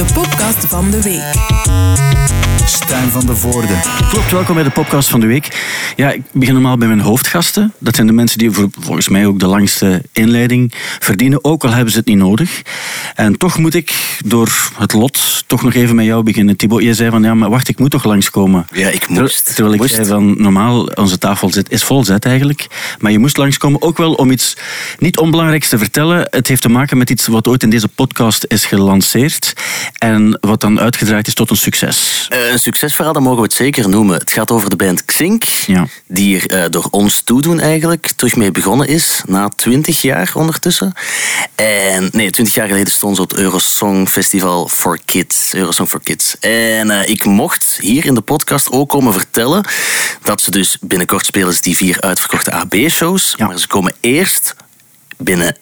De podcast van de week. Stijn van de Voorde. Klopt, welkom bij de podcast van de week. Ja, ik begin normaal bij mijn hoofdgasten. Dat zijn de mensen die voor, volgens mij ook de langste inleiding verdienen, ook al hebben ze het niet nodig. En toch moet ik door het lot toch nog even met jou beginnen. Thibaut, jij zei van ja, maar wacht, ik moet toch langskomen. Ja, ik moest. Terwijl ik moest. zei van normaal, onze tafel zit, is vol zet eigenlijk. Maar je moest langskomen ook wel om iets niet onbelangrijks te vertellen. Het heeft te maken met iets wat ooit in deze podcast is gelanceerd. En wat dan uitgedraaid is tot een succes. Eh, succesverhaal, dat mogen we het zeker noemen. Het gaat over de band Xink, Ja. die er eh, door ons toedoen eigenlijk terug mee begonnen is, na twintig jaar ondertussen. En nee, twintig jaar geleden stond ze op het Eurosong Festival for Kids. Eurosong for Kids. En eh, ik mocht hier in de podcast ook komen vertellen dat ze dus binnenkort spelen die vier uitverkochte AB-shows. Ja. Maar ze komen eerst binnen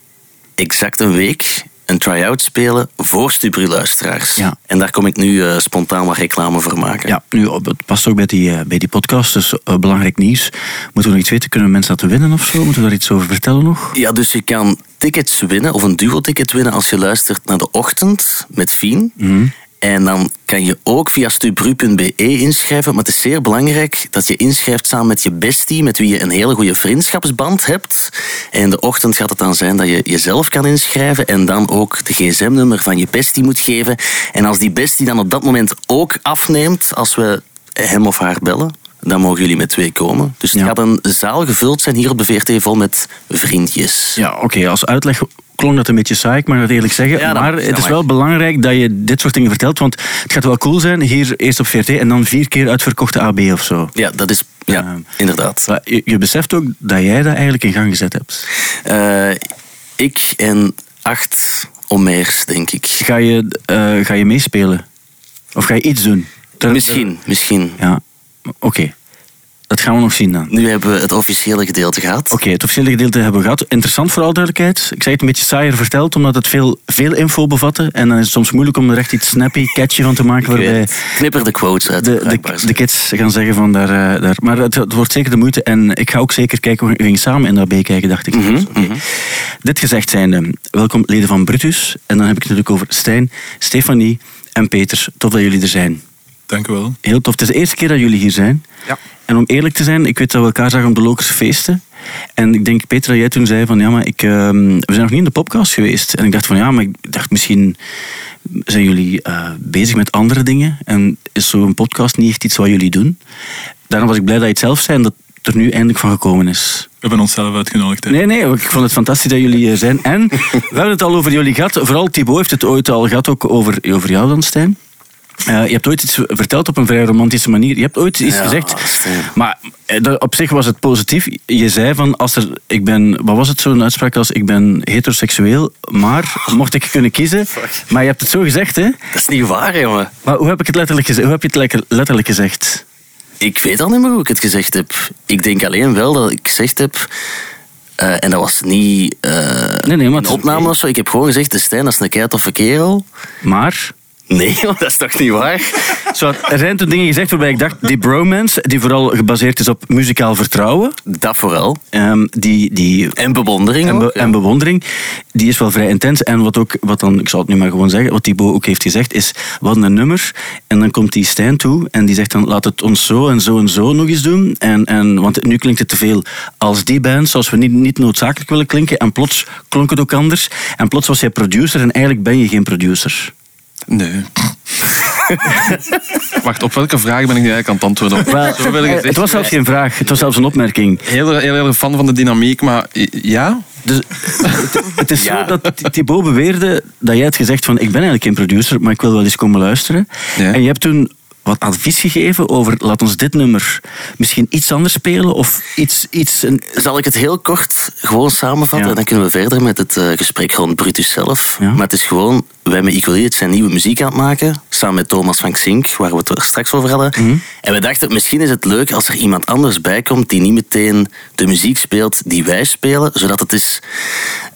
exact een week een try-out spelen voor Stubru-luisteraars. Ja. En daar kom ik nu eh, spontaan wat reclame voor maken. Ja, nu, het past ook bij die, eh, bij die podcast, dus eh, belangrijk nieuws. Moeten we nog iets weten? Kunnen we mensen dat winnen of zo? Moeten we daar iets over vertellen nog? Ja, dus je kan tickets winnen, of een duo-ticket winnen, als je luistert naar de ochtend met Fien. En dan kan je ook via stubru.be inschrijven. Maar het is zeer belangrijk dat je inschrijft samen met je bestie, met wie je een hele goede vriendschapsband hebt. En de ochtend gaat het dan zijn dat je jezelf kan inschrijven en dan ook de gsm-nummer van je bestie moet geven. En als die bestie dan op dat moment ook afneemt, als we hem of haar bellen, dan mogen jullie met twee komen. Dus het Ja. gaat een zaal gevuld zijn hier op de VRT vol met vriendjes. Ja, oké, als uitleg klonk dat een beetje saai, ik mag dat eerlijk zeggen. Ja, dat- maar het is mag. wel belangrijk dat je dit soort dingen vertelt, want het gaat wel cool zijn, hier eerst op VRT en dan vier keer uitverkochte AB of zo. Ja, dat is... Ja, inderdaad. Maar je, je beseft ook dat jij dat eigenlijk in gang gezet hebt. Eh, ik en acht ommeers, denk ik. Ga je, eh, ga je meespelen? Of ga je iets doen? Ter- Misschien, misschien. Ja, oké. Dat gaan we nog zien dan. Nu hebben we het officiële gedeelte gehad. Oké, het officiële gedeelte hebben we gehad. Interessant voor alle duidelijkheid. Ik zei het een beetje saaier verteld, omdat het veel, veel info bevatte. En dan is het soms moeilijk om er echt iets snappy, catchy van te maken. Waarbij. Knipper de quotes uit. de, de, kids gaan zeggen van daar... eh, daar. Maar het, het wordt zeker de moeite. En ik ga ook zeker kijken, we gingen samen in dat B kijken, dacht ik. Mhm, oké. Dit gezegd zijnde, welkom leden van Brutus. En dan heb ik het natuurlijk over Stijn, Stefanie en Peter. Tof dat jullie er zijn. Dank u wel. Heel tof. Het is de eerste keer dat jullie hier zijn. Ja. En om eerlijk te zijn, ik weet dat we elkaar zagen op de Lokerse feesten. En ik denk, Peter, dat jij toen zei van ja, maar ik, ehm, we zijn nog niet in de podcast geweest. En ik dacht van ja, maar ik dacht misschien zijn jullie eh, bezig met andere dingen. En is zo'n podcast niet echt iets wat jullie doen. Daarom was ik blij dat je het zelf zei en dat er nu eindelijk van gekomen is. We hebben onszelf uitgenodigd. hè. Nee, nee, ik vond het fantastisch dat jullie hier zijn. En we hebben het al over jullie gehad. Vooral Thibaut heeft het ooit al gehad, ook over, over jou dan, Stijn. Eh, je hebt ooit iets verteld op een vrij romantische manier. Je hebt ooit iets Ja, gezegd. Maar eh, op zich was het positief. Je zei van, als er, ik ben, wat was het zo'n uitspraak als ik ben heteroseksueel, maar mocht ik kunnen kiezen. Maar je hebt het zo gezegd, hè? Dat is niet waar, jongen. Maar hoe heb ik het letterlijk gezegd? Hoe heb je het letterlijk gezegd? Ik weet al niet meer hoe ik het gezegd heb. Ik denk alleen wel dat ik gezegd heb... eh, en dat was niet Nee, nee, maar een opname of zo. Ik heb gewoon gezegd, de Stijn, dat is een keitoffe kerel. Maar Nee, dat is toch niet waar? zo, er zijn toen dingen gezegd waarbij ik dacht, die bromance, die vooral gebaseerd is op muzikaal vertrouwen, Dat vooral. ehm, die, die En bewondering en, be- ook, ja. en bewondering, die is wel vrij intens. En wat ook, wat dan, ik zal het nu maar gewoon zeggen, wat Thibaut ook heeft gezegd, is, hadden een nummer en dan komt die Stijn toe en die zegt dan, laat het ons zo en zo en zo nog eens doen. En, en, want nu klinkt het te veel als die band, zoals we niet, niet noodzakelijk willen klinken. En plots klonk het ook anders. En plots was jij producer en eigenlijk ben je geen producer. Nee. Wacht, op welke vraag ben ik nu eigenlijk aan het antwoorden? op? Wel, Zo wil ik het het was zelfs geen vraag, het was zelfs een opmerking. Heel, heel, heel erg fan van de dynamiek, maar ja? Dus het, het is Ja. zo dat Thibaut beweerde dat jij had gezegd van ik ben eigenlijk geen producer, maar ik wil wel eens komen luisteren. Ja. En je hebt toen wat advies gegeven over laat ons dit nummer misschien iets anders spelen of iets... iets een, Zal ik het heel kort gewoon samenvatten? Ja. En dan kunnen we verder met het eh, gesprek rond Brutus zelf. Ja. Maar het is gewoon, wij met Idiots zijn nieuwe muziek aan het maken. Samen met Thomas van Xink, waar we het er straks over hadden. Mhm. En we dachten, misschien is het leuk als er iemand anders bij komt die niet meteen de muziek speelt die wij spelen. Zodat het eens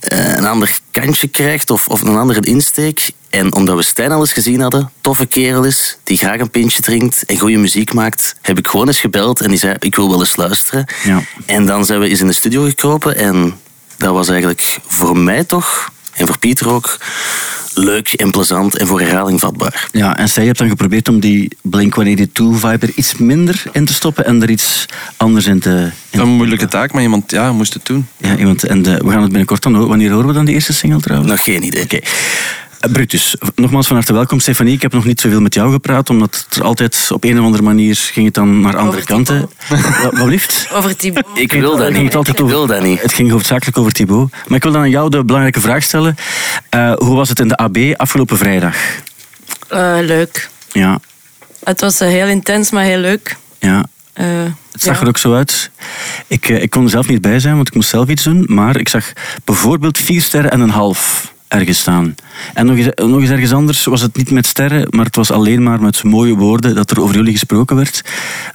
eh, een ander kantje krijgt of, of een andere insteek. En omdat we Stijn al eens gezien hadden, toffe kerel is, die graag een pintje drinkt en goede muziek maakt, heb ik gewoon eens gebeld en die zei, ik wil wel eens luisteren. Ja. En dan zijn we eens in de studio gekropen en dat was eigenlijk voor mij toch En voor Pieter ook leuk en plezant en voor herhaling vatbaar. Ja, en zij hebt dan geprobeerd om die Blink-182-vibe er iets minder in te stoppen en er iets anders in te... in een moeilijke taak, maar iemand ja, moest het doen. Ja, iemand, en de, we gaan het binnenkort dan horen. Wanneer horen we dan die eerste single trouwens? Nog geen idee. Oké. Eh, Brutus, nogmaals van harte welkom. Stefanie, ik heb nog niet zoveel met jou gepraat, omdat het er altijd op een of andere manier ging het dan naar andere kanten. Wat, wat liefst? Over Thibaut. Ik wil dat niet. altijd Ik over, wil dat niet. Het ging hoofdzakelijk over Thibaut. Maar ik wil dan aan jou de belangrijke vraag stellen. Eh, hoe was het in de AB afgelopen vrijdag? Eh, leuk. Ja, Het was eh, heel intens, maar heel leuk. ja. Eh, Het zag ja. er ook zo uit. Ik, eh, ik kon er zelf niet bij zijn, want ik moest zelf iets doen. Maar ik zag bijvoorbeeld vier sterren en een half ergens staan. En nog eens, nog eens ergens anders was het niet met sterren, maar het was alleen maar met mooie woorden dat er over jullie gesproken werd.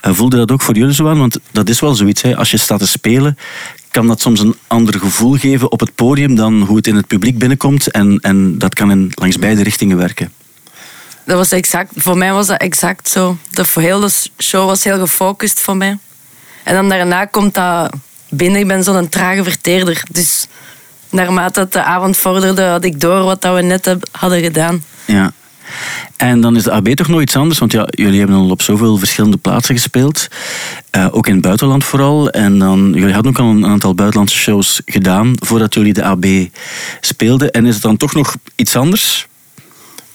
Eh, voelde dat ook voor jullie zo aan? Want dat is wel zoiets. Hè. Als je staat te spelen, kan dat soms een ander gevoel geven op het podium dan hoe het in het publiek binnenkomt. En, en dat kan in, langs beide richtingen werken. Dat was exact, voor mij was dat exact zo. De hele show was heel gefocust voor mij. En dan daarna komt dat binnen. Ik ben zo'n trage verteerder. Dus naarmate de avond vorderde, had ik door wat dat we net hadden gedaan. Ja. En dan is de AB toch nog iets anders, want ja, jullie hebben al op zoveel verschillende plaatsen gespeeld. Eh, ook in het buitenland vooral. En dan, jullie hadden ook al een aantal buitenlandse shows gedaan voordat jullie de AB speelden. En is het dan toch nog iets anders?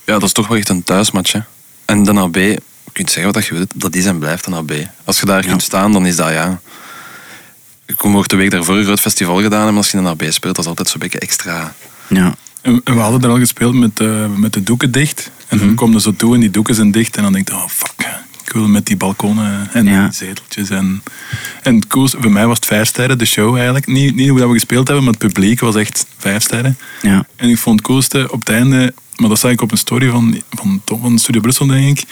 Ja, dat is toch wel echt een thuismatch. Hè. En de AB, je kunt zeggen wat je wilt, dat is en blijft een AB. Als je daar kunt staan, dan is dat ja. Ik mocht de week daarvoor een groot festival gedaan hebben. Als je een AB speelt, dat is altijd zo'n beetje extra. Ja. En en we hadden er al gespeeld met, eh, met de doeken dicht. En dan kom je zo toe en die doeken zijn dicht. En dan denk je, oh fuck, ik wil met die balkonnen en Ja. die zeteltjes. En, en het coolste, voor mij was het vijf sterren, de show eigenlijk. Niet, niet hoe dat we gespeeld hebben, maar het publiek was echt vijf sterren. Ja. En ik vond het coolste op het einde, maar dat zag ik op een story van, van Studio Brussel, denk ik,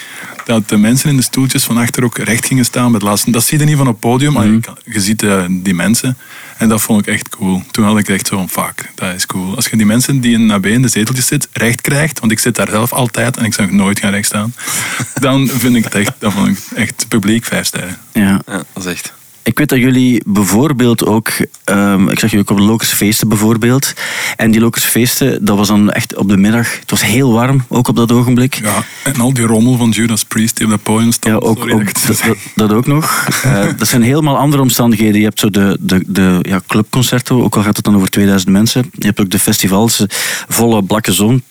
dat de mensen in de stoeltjes van achter ook recht gingen staan laatste. Dat zie je niet van op het podium, maar je, kan- je ziet eh, die mensen. En dat vond ik echt cool. Toen had ik echt zo van, fuck, dat is cool. Als je die mensen die in AB in de zeteltjes zit, recht krijgt, want ik zit daar zelf altijd en ik zou nooit gaan recht staan, dan vind ik het echt, dat vond ik echt publiek vijf sterren. ja. Ja, dat is echt. Ik weet dat jullie bijvoorbeeld ook, ehm, ik zag jullie ook op de Lokers feesten bijvoorbeeld. En die Lokers feesten, dat was dan echt op de middag. Het was heel warm, ook op dat ogenblik. Ja, en al die rommel van Judas Priest die op dat podium Ja, ook, sorry ook, dat ook nog. Eh, dat zijn helemaal andere omstandigheden. Je hebt zo de, de, de ja, clubconcerten, ook al gaat het dan over 2000 mensen. Je hebt ook de festivals, volle blakke zon.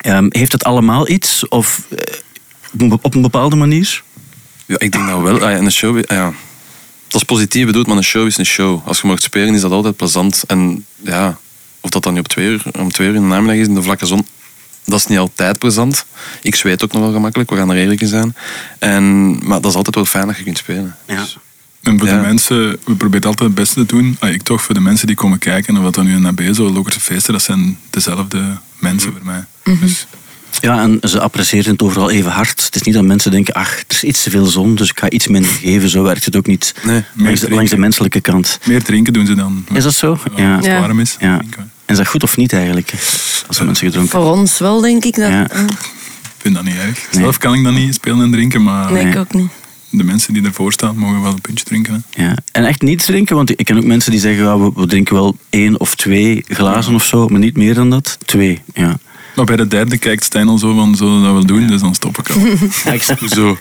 Ehm, heeft het allemaal iets? Of eh, op een bepaalde manier? Ja, ik denk dat wel. Ah, ja, en een show, ah, ja. Dat is positief bedoeld, maar een show is een show. Als je mag spelen, is dat altijd plezant. En ja, of dat dan niet op twee uur, om twee uur in de namiddag is in de vlakke zon, dat is niet altijd plezant. Ik zweet ook nog wel gemakkelijk, we gaan er eerlijk in zijn. En, maar dat is altijd wel fijn dat je kunt spelen. Ja. Dus, En voor Ja. de mensen, we proberen altijd het beste te doen. Ah, ik toch, voor de mensen die komen kijken, en wat dan nu een AB, zo Lokerse feesten, dat zijn dezelfde mensen voor mij. Dus Ja, en ze appreciëren het overal even hard. Het is niet dat mensen denken, ach, er is iets te veel zon, dus ik ga iets minder geven. Zo werkt het ook niet Nee, langs, de, meer langs de menselijke kant. meer drinken doen ze dan. Is dat zo? Ja. Als het warm is. Ja. we. En is dat goed of niet eigenlijk? Als er mensen gedronken Voor ons wel, denk ik. Dat, Ja. Ik vind dat niet erg. Zelf kan ik dat niet spelen en drinken, maar nee, ik ook niet. de mensen die ervoor staan mogen wel een puntje drinken. Hè. Ja. En echt niets drinken, want ik ken ook mensen die zeggen, ja, we, we drinken wel één of twee glazen of zo, maar niet meer dan dat. Twee, ja. Maar bij de derde kijkt Stijn al zo van, zullen we dat wel doen? Dus dan stop ik al.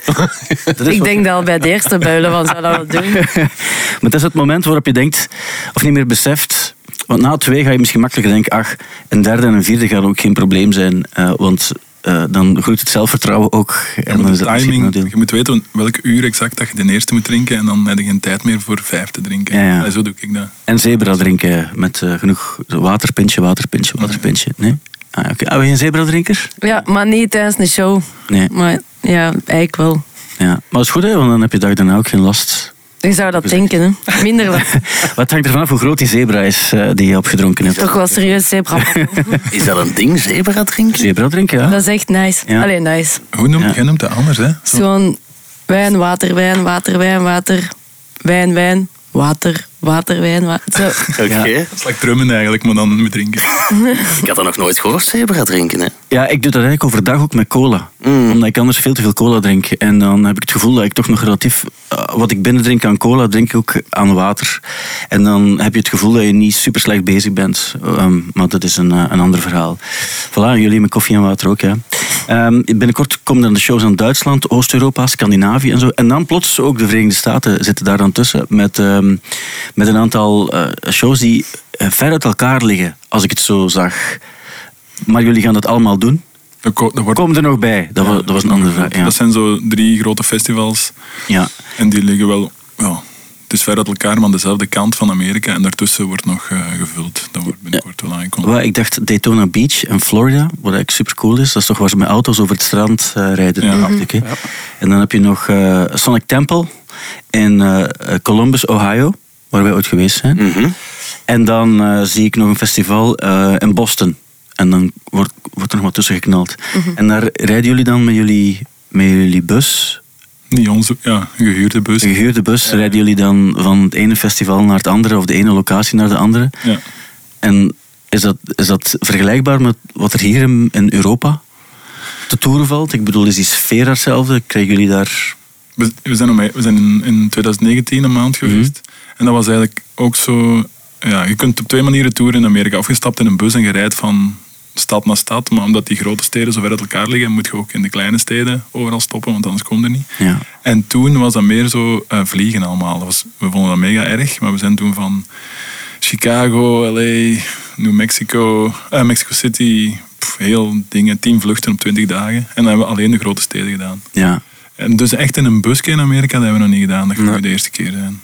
Dat Ik denk dat al bij de eerste builen van zou dat wel doen. maar het is het moment waarop je denkt, of niet meer beseft, want na twee ga je misschien makkelijker denken, ach, een derde en een vierde gaat ook geen probleem zijn, eh, want eh, dan groeit het zelfvertrouwen ook. Ja, En dan de is dat timing, je moet weten welk uur exact dat je de eerste moet drinken en dan heb je geen tijd meer voor vijf te drinken. Ja, ja. En zo doe ik dat. En zebra drinken met eh, genoeg waterpintje, waterpintje, waterpintje. Nee? Ah, oké. Ah, ben je een zebra-drinker? Ja, maar niet tijdens een show. Nee. Maar ja, eigenlijk wel. Ja. Maar dat is goed, hè, want dan heb je dag daarna ook geen last. Ik zou dat denken, hè. Minder last. Wat hangt ervan af hoe groot die zebra is eh, die je opgedronken hebt? Toch wel serieus zebra. Is dat een ding, zebra drinken? Zebra drinken, ja. Dat is echt nice. Ja. Alleen nice. Hoe noemt, Ja. Jij noemt dat anders, hè? Zo- Gewoon wijn, water, wijn, water, wijn, water. Wijn, wijn, water, waterwijn. wa- Zo. Oké. Dat is like drummen eigenlijk, maar dan met drinken. Ik had dat nog nooit gehoord, zebra drinken. Hè? Ja, ik doe dat eigenlijk overdag ook met cola. Omdat ik anders veel te veel cola drink. En dan heb ik het gevoel dat ik toch nog relatief... eh, wat ik binnendrink aan cola, drink ik ook aan water. En dan heb je het gevoel dat je niet super slecht bezig bent. Ehm, maar dat is een, eh, een ander verhaal. Voilà, jullie met koffie en water ook, ja. Ehm, binnenkort komen dan de shows aan Duitsland, Oost-Europa, Scandinavië en zo. En dan plots ook de Verenigde Staten zitten daar dan tussen. Met, ehm, met een aantal eh, shows die eh, ver uit elkaar liggen, als ik het zo zag. Maar jullie gaan dat allemaal doen. Dat ko- dat wordt- Kom er nog bij? Dat, was, dat was een andere vraag. Ja. Dat zijn zo drie grote festivals. Ja. En die liggen wel... Ja, het is ver uit elkaar, maar aan dezelfde kant van Amerika. En daartussen wordt nog eh, gevuld. Dat wordt binnenkort wel aangekondigd. Ik dacht Daytona Beach in Florida, wat eigenlijk super cool is. Dat is toch waar ze met auto's over het strand rijden. Ja. dacht ik, hè. En dan heb je nog eh, Sonic Temple in eh, Columbus, Ohio, waar wij ooit geweest zijn. Mhm. En dan eh, zie ik nog een festival eh, in Boston. En dan wordt, wordt er nog wat tussen geknald. En daar rijden jullie dan met jullie, met jullie bus, Niet onze, ja, een gehuurde bus. een gehuurde bus, rijden jullie dan van het ene festival naar het andere of de ene locatie naar de andere? Ja. En is dat, is dat vergelijkbaar met wat er hier in, in Europa te toeren valt? Ik bedoel, is die sfeer hetzelfde? Krijgen jullie daar... We, we zijn, om, we zijn in, in 2019 een maand geweest. En dat was eigenlijk ook zo... Ja, je kunt op twee manieren toeren in Amerika. Of je stapt in een bus en je rijdt van stad naar stad. Maar omdat die grote steden zo ver uit elkaar liggen, moet je ook in de kleine steden overal stoppen, want anders kom je er niet. Ja. En toen was dat meer zo eh, vliegen allemaal. Dat was, we vonden dat mega erg, maar we zijn toen van Chicago, LA, New Mexico, eh, Mexico City, pff, heel dingen, tien vluchten op twintig dagen. En dan hebben we alleen de grote steden gedaan. ja. En dus echt in een busje in Amerika, dat hebben we nog niet gedaan. Dat gaat de eerste keer zijn.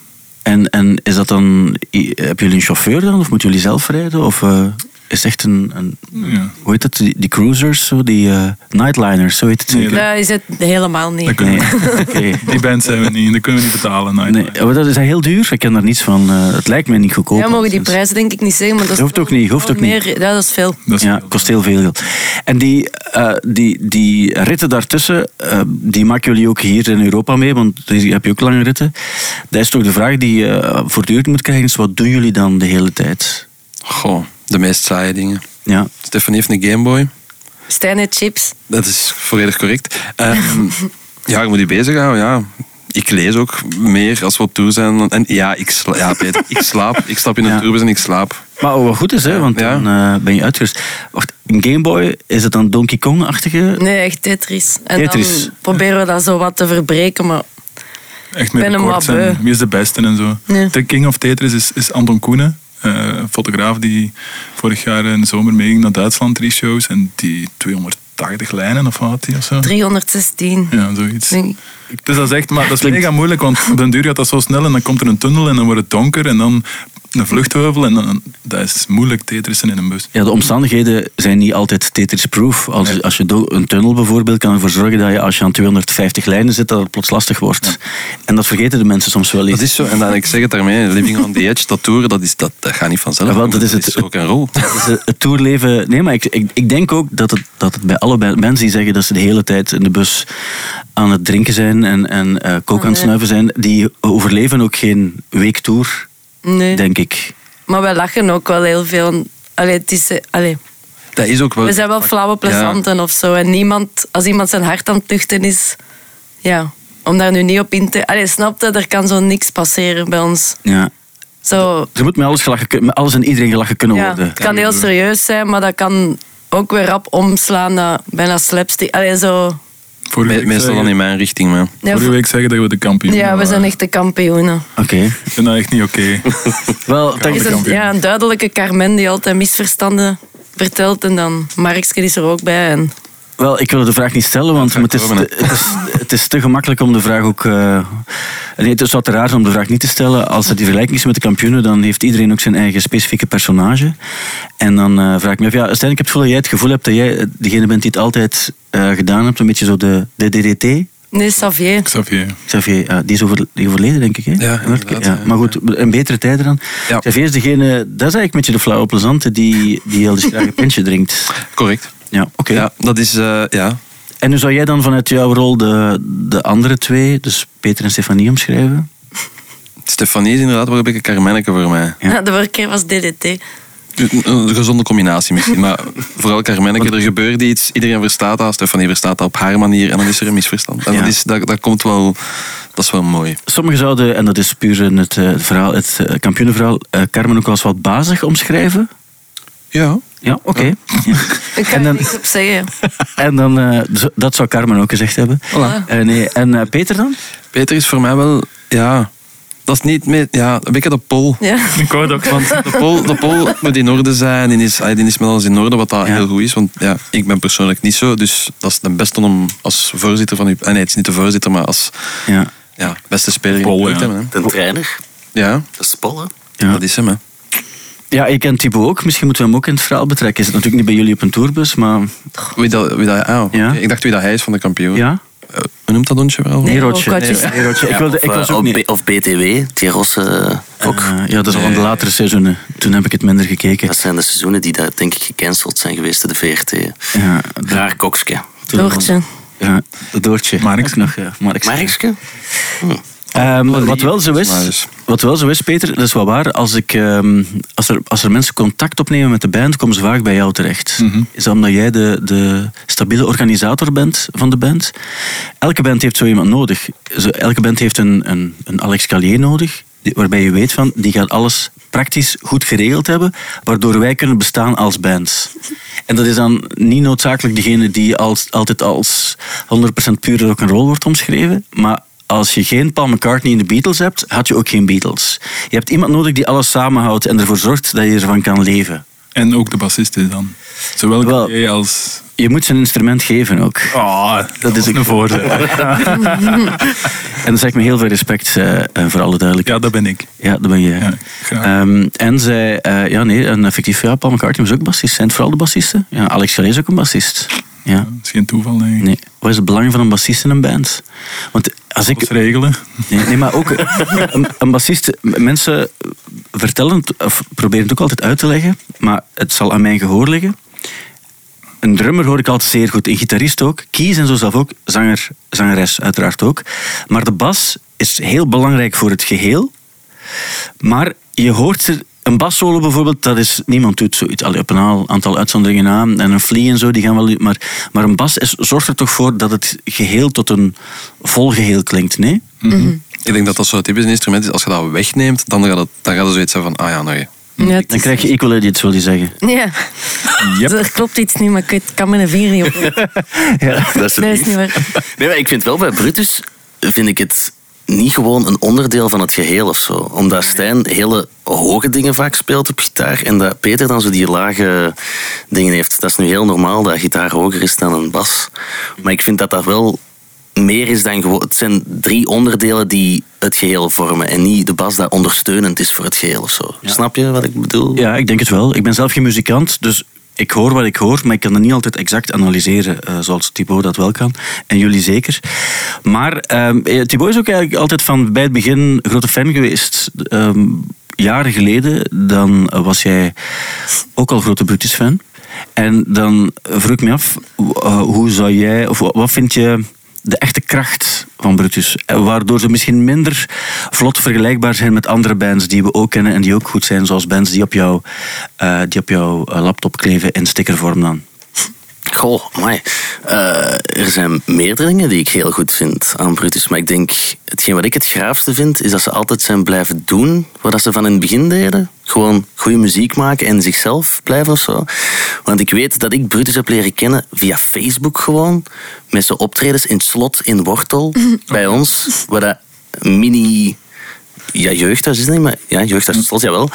En, en is dat dan... Hebben jullie een chauffeur dan? Of moeten jullie zelf rijden? Of eh, is echt een... een Ja. Hoe heet het? Die, die cruisers, zo, die eh, nightliners, zo heet het Nee, zeker? Dat is het helemaal niet. Dat Nee, die band zijn we niet, dat kunnen we niet betalen. Nee, maar dat is heel duur. Ik ken daar niets van. Eh, het lijkt mij niet goedkoop. Ja, mogen die Dus- prijzen denk ik niet zeggen, maar dat is Hoeft ook niet, hoeft ook niet. Ja, dat is veel. Dat is Ja, kost heel veel geld. En die, eh, die, die ritten daartussen, die maken jullie ook hier in Europa mee, want hier heb je ook lange ritten. Dat is toch de vraag die je voortdurend moet krijgen, is wat doen jullie dan de hele tijd? Goh, de meest saaie dingen. Ja, Stefan heeft een Gameboy. Stijn heeft chips. Dat is volledig correct. Ehm, ja, je moet je bezighouden, ja. Ik lees ook meer als we op tour zijn. En ja, ik, sla ja, Peter, ik slaap. Ik stap in een Ja. tourbus en ik slaap. maar wat goed is, hè, want Ja. dan eh, ben je uitgerust. Wacht, een Game Boy, is het dan Donkey Kong-achtige? Nee, echt Tetris. En Tetris. dan proberen we dat zo wat te verbreken, maar Echt met ben hem records wat en beu. wie is de beste en zo. De King of Tetris is, is Anton Koenen. Eh, een fotograaf die vorig jaar in de zomer meeging naar Duitsland, drie shows. En die 280 lijnen of wat had die of zo. 316. Ja, zoiets. Dus dat is echt, maar dat is mega moeilijk, want op den duur gaat dat zo snel en dan komt er een tunnel en dan wordt het donker en dan een vluchtheuvel en dan, dat is moeilijk tetrissen in een bus. Ja, de omstandigheden zijn niet altijd Tetris-proof. Als, Nee. als je do- een tunnel bijvoorbeeld kan ervoor zorgen dat je als je aan 250 lijnen zit, dat het plots lastig wordt. En dat vergeten de mensen soms wel eens. Dat is zo. En dan, ik zeg het daarmee, living on the edge, dat toeren, dat, is, dat, dat gaat niet vanzelf. Ja, wel, dat is het- rock en roll. Dat is het- het tourleven. Nee, maar ik, ik, ik denk ook dat het, dat het bij alle mensen die zeggen dat ze de hele tijd in de bus aan het drinken zijn en, en eh kook aan het nee. snuiven zijn, die overleven ook geen weektour, Nee. denk ik. Maar wij lachen ook wel heel veel. Allee, het is, eh, allee, Dat is ook wel... we zijn wel flauwe plezanten of zo. En niemand, als iemand zijn hart aan het luchten is, ja, om daar nu niet op in te... Allee, snap je, er kan zo niks passeren bij ons. Ja. Zo, Er moet met alles, gelachen, met alles en iedereen gelachen kunnen ja, worden. het kan heel serieus zijn, maar dat kan ook weer rap omslaan naar bijna slapstick. Allee, zo... Vorige Me- week meestal dan zeggen, in mijn richting, maar... Ja, vorige week zeggen dat we de kampioen ja, we zijn echt de kampioenen. Oké. Ik vind dat echt niet oké. Wel, dat is een, kampioen. ja, een duidelijke Carmen die altijd misverstanden vertelt. En dan Markske is er ook bij. En Wel, ik wil de vraag niet stellen, want het is, te, het, is, het is te gemakkelijk om de vraag ook... eh, nee, het is wat te raar om de vraag niet te stellen. Als het die vergelijking is met de kampioenen, dan heeft iedereen ook zijn eigen specifieke personage. En dan eh, vraag ik me af, ja, Stijn, ik heb het gevoel dat jij het gevoel hebt dat jij eh, degene bent die het altijd eh, gedaan hebt. Een beetje zo de, de DDT. nee, Xavier. Xavier. Xavier, ja, die is over, die overleden, denk ik. Hè? Ja, inderdaad, ja, Maar goed, een betere tijden dan. Ja. Xavier is degene, dat is eigenlijk een beetje de flauwe plezante die, die heel graag een pintje drinkt. Correct. Ja, oké. Ja, dat is... eh, ja. En hoe zou jij dan vanuit jouw rol de, de andere twee, dus Peter en Stefanie, omschrijven? Stefanie is inderdaad wel een beetje Carmenneke voor mij. Ja. de vorige keer was DDT. Een, een gezonde combinatie misschien, maar vooral Carmenneke, er gebeurt iets, iedereen verstaat dat, Stefanie verstaat dat op haar manier en dan is er een misverstand. En Ja. dat, is, dat, dat komt wel, dat is wel mooi. Sommigen zouden, en dat is puur in het, eh, verhaal, het eh, kampioenenverhaal, eh, Carmen ook als wat bazig omschrijven. Ja. Ja, oké. Ik En kan dan- er niks op zeggen. En dan, eh, dat zou Carmen ook gezegd hebben. Eh, nee. En eh, Peter dan? Peter is voor mij wel, ja, dat is niet meer, ja, een beetje de pol. Ja. Ik wou dat Want de pol, de pol moet in orde zijn, die is, die is met alles in orde, wat dat Ja. heel goed is. Want ja, ik ben persoonlijk niet zo, dus dat is de beste om als voorzitter van ah, Nee, het is niet de voorzitter, maar als Ja. ja, beste speler Pol, in de ploeg ja. te hebben. De trainer. Ja, dat is Paul, hè? Ja. dat is hem. Hè. Ja, ik ken Thibaut ook. Misschien moeten we hem ook in het verhaal betrekken. Is het natuurlijk niet bij jullie op een tourbus, maar Wie dat, wie dat, ah, oké. Ja. Ik dacht wie dat hij is van de kampioen. ja. Eh, hoe noemt dat hondje wel? Nee. Neerotje. Nee, Neerotje. Ik, wilde, of, ik was eh, ook of niet... Of BTW, die Rosse ook. Eh, ja, dat is al van de latere seizoenen. Toen heb ik het minder gekeken. Dat zijn de seizoenen die daar denk ik gecanceld zijn geweest in de VRT. Ja, Raar kokske. Doortje. Ja, Doortje. Markske. Ook nog, ja. Markske. Markske? Ehm, wat, wel zo is, wat wel zo is, Peter, dat is wel waar. Als, ik, ehm, als, er, als er mensen contact opnemen met de band, komen ze vaak bij jou terecht. Is dat omdat jij de, de stabiele organisator bent van de band? Elke band heeft zo iemand nodig. Elke band heeft een, een, een Alex Calier nodig, waarbij je weet van, die gaat alles praktisch goed geregeld hebben, waardoor wij kunnen bestaan als band. En dat is dan niet noodzakelijk degene die als, altijd als 100% pure rock'n'roll wordt omschreven, maar als je geen Paul McCartney in de Beatles hebt, had je ook geen Beatles. Je hebt iemand nodig die alles samenhoudt en ervoor zorgt dat je ervan kan leven. En ook de bassist is dan. Zowel Wel- jij als... Je moet zijn instrument geven ook. Oh, dat is een voorzet. En dan zeg ik me heel veel respect eh, eh, voor alle duidelijkheid. Ja, dat ben ik. Ja, dat ben. Ja, graag. Ehm, en zij, eh, ja nee, en effectief, ja, Paul McCartney was ook bassist. Zijn het vooral de bassisten? Ja, Alex Gallet is ook een bassist. Ja. Dat is geen toeval, denk ik. Nee. Wat is het belang van een bassist in een band? Want als ik, regelen. Nee, nee, maar ook een, een bassist. Mensen vertellen het, of proberen het ook altijd uit te leggen, maar het zal aan mijn gehoor liggen. Een drummer hoor ik altijd zeer goed, een gitarist ook, kies en zo zelf ook, zanger, zangeres uiteraard ook. Maar de bas is heel belangrijk voor het geheel. Maar je hoort er, een bassolo bijvoorbeeld, dat is, niemand doet zoiets. Allee, op een aantal- uitzonderingen na. En een flea en zo, die gaan wel... Maar, maar een bas is, zorgt er toch voor dat het geheel tot een vol geheel klinkt, nee? Ik denk dat dat zo'n typisch instrument is. Als je dat wegneemt, dan gaat het, dan gaat het zoiets zijn van, ah ja, nee. Ja, Dan krijg je equal idiots, wil je zeggen. Ja, Yep. er klopt iets niet, maar ik kan mijn vinger niet op. Dat is het Nee, is niet. niet waar. Nee, maar ik vind wel bij Brutus vind ik het niet gewoon een onderdeel van het geheel of zo. Omdat Stijn hele hoge dingen vaak speelt op gitaar en dat Peter dan zo die lage dingen heeft. Dat is nu heel normaal dat gitaar hoger is dan een bas. Maar ik vind dat dat wel meer is dan gewoon... Het zijn drie onderdelen die het geheel vormen en niet de bas dat ondersteunend is voor het geheel of zo. Snap je wat ik bedoel? Ja, ik denk het wel. Ik ben zelf geen muzikant, dus ik hoor wat ik hoor, maar ik kan dat niet altijd exact analyseren, eh, zoals Thibaut dat wel kan. En jullie zeker. Maar eh, Thibaut is ook eigenlijk altijd van bij het begin grote fan geweest. Ehm, jaren geleden, dan was jij ook al grote Brutus-fan. En dan vroeg ik me af, eh, hoe zou jij, of wat vind je de echte kracht van Brutus. Waardoor ze misschien minder vlot vergelijkbaar zijn met andere bands die we ook kennen en die ook goed zijn, zoals bands die op, jou, eh, die op jouw eh, laptop kleven in stickervorm dan. Goh, amai. Eh, er zijn meerdere dingen die ik heel goed vind aan Brutus. Maar ik denk, hetgeen wat ik het graafste vind, is dat ze altijd zijn blijven doen wat ze van in het begin deden. Gewoon goede muziek maken en zichzelf blijven of zo. Want ik weet dat ik Brutus heb leren kennen via Facebook gewoon. Met zijn optredens in het slot in Wortel bij ons. Waar dat mini ja, jeugdhuis is het niet, maar ja, jeugdhuis slot, jawel.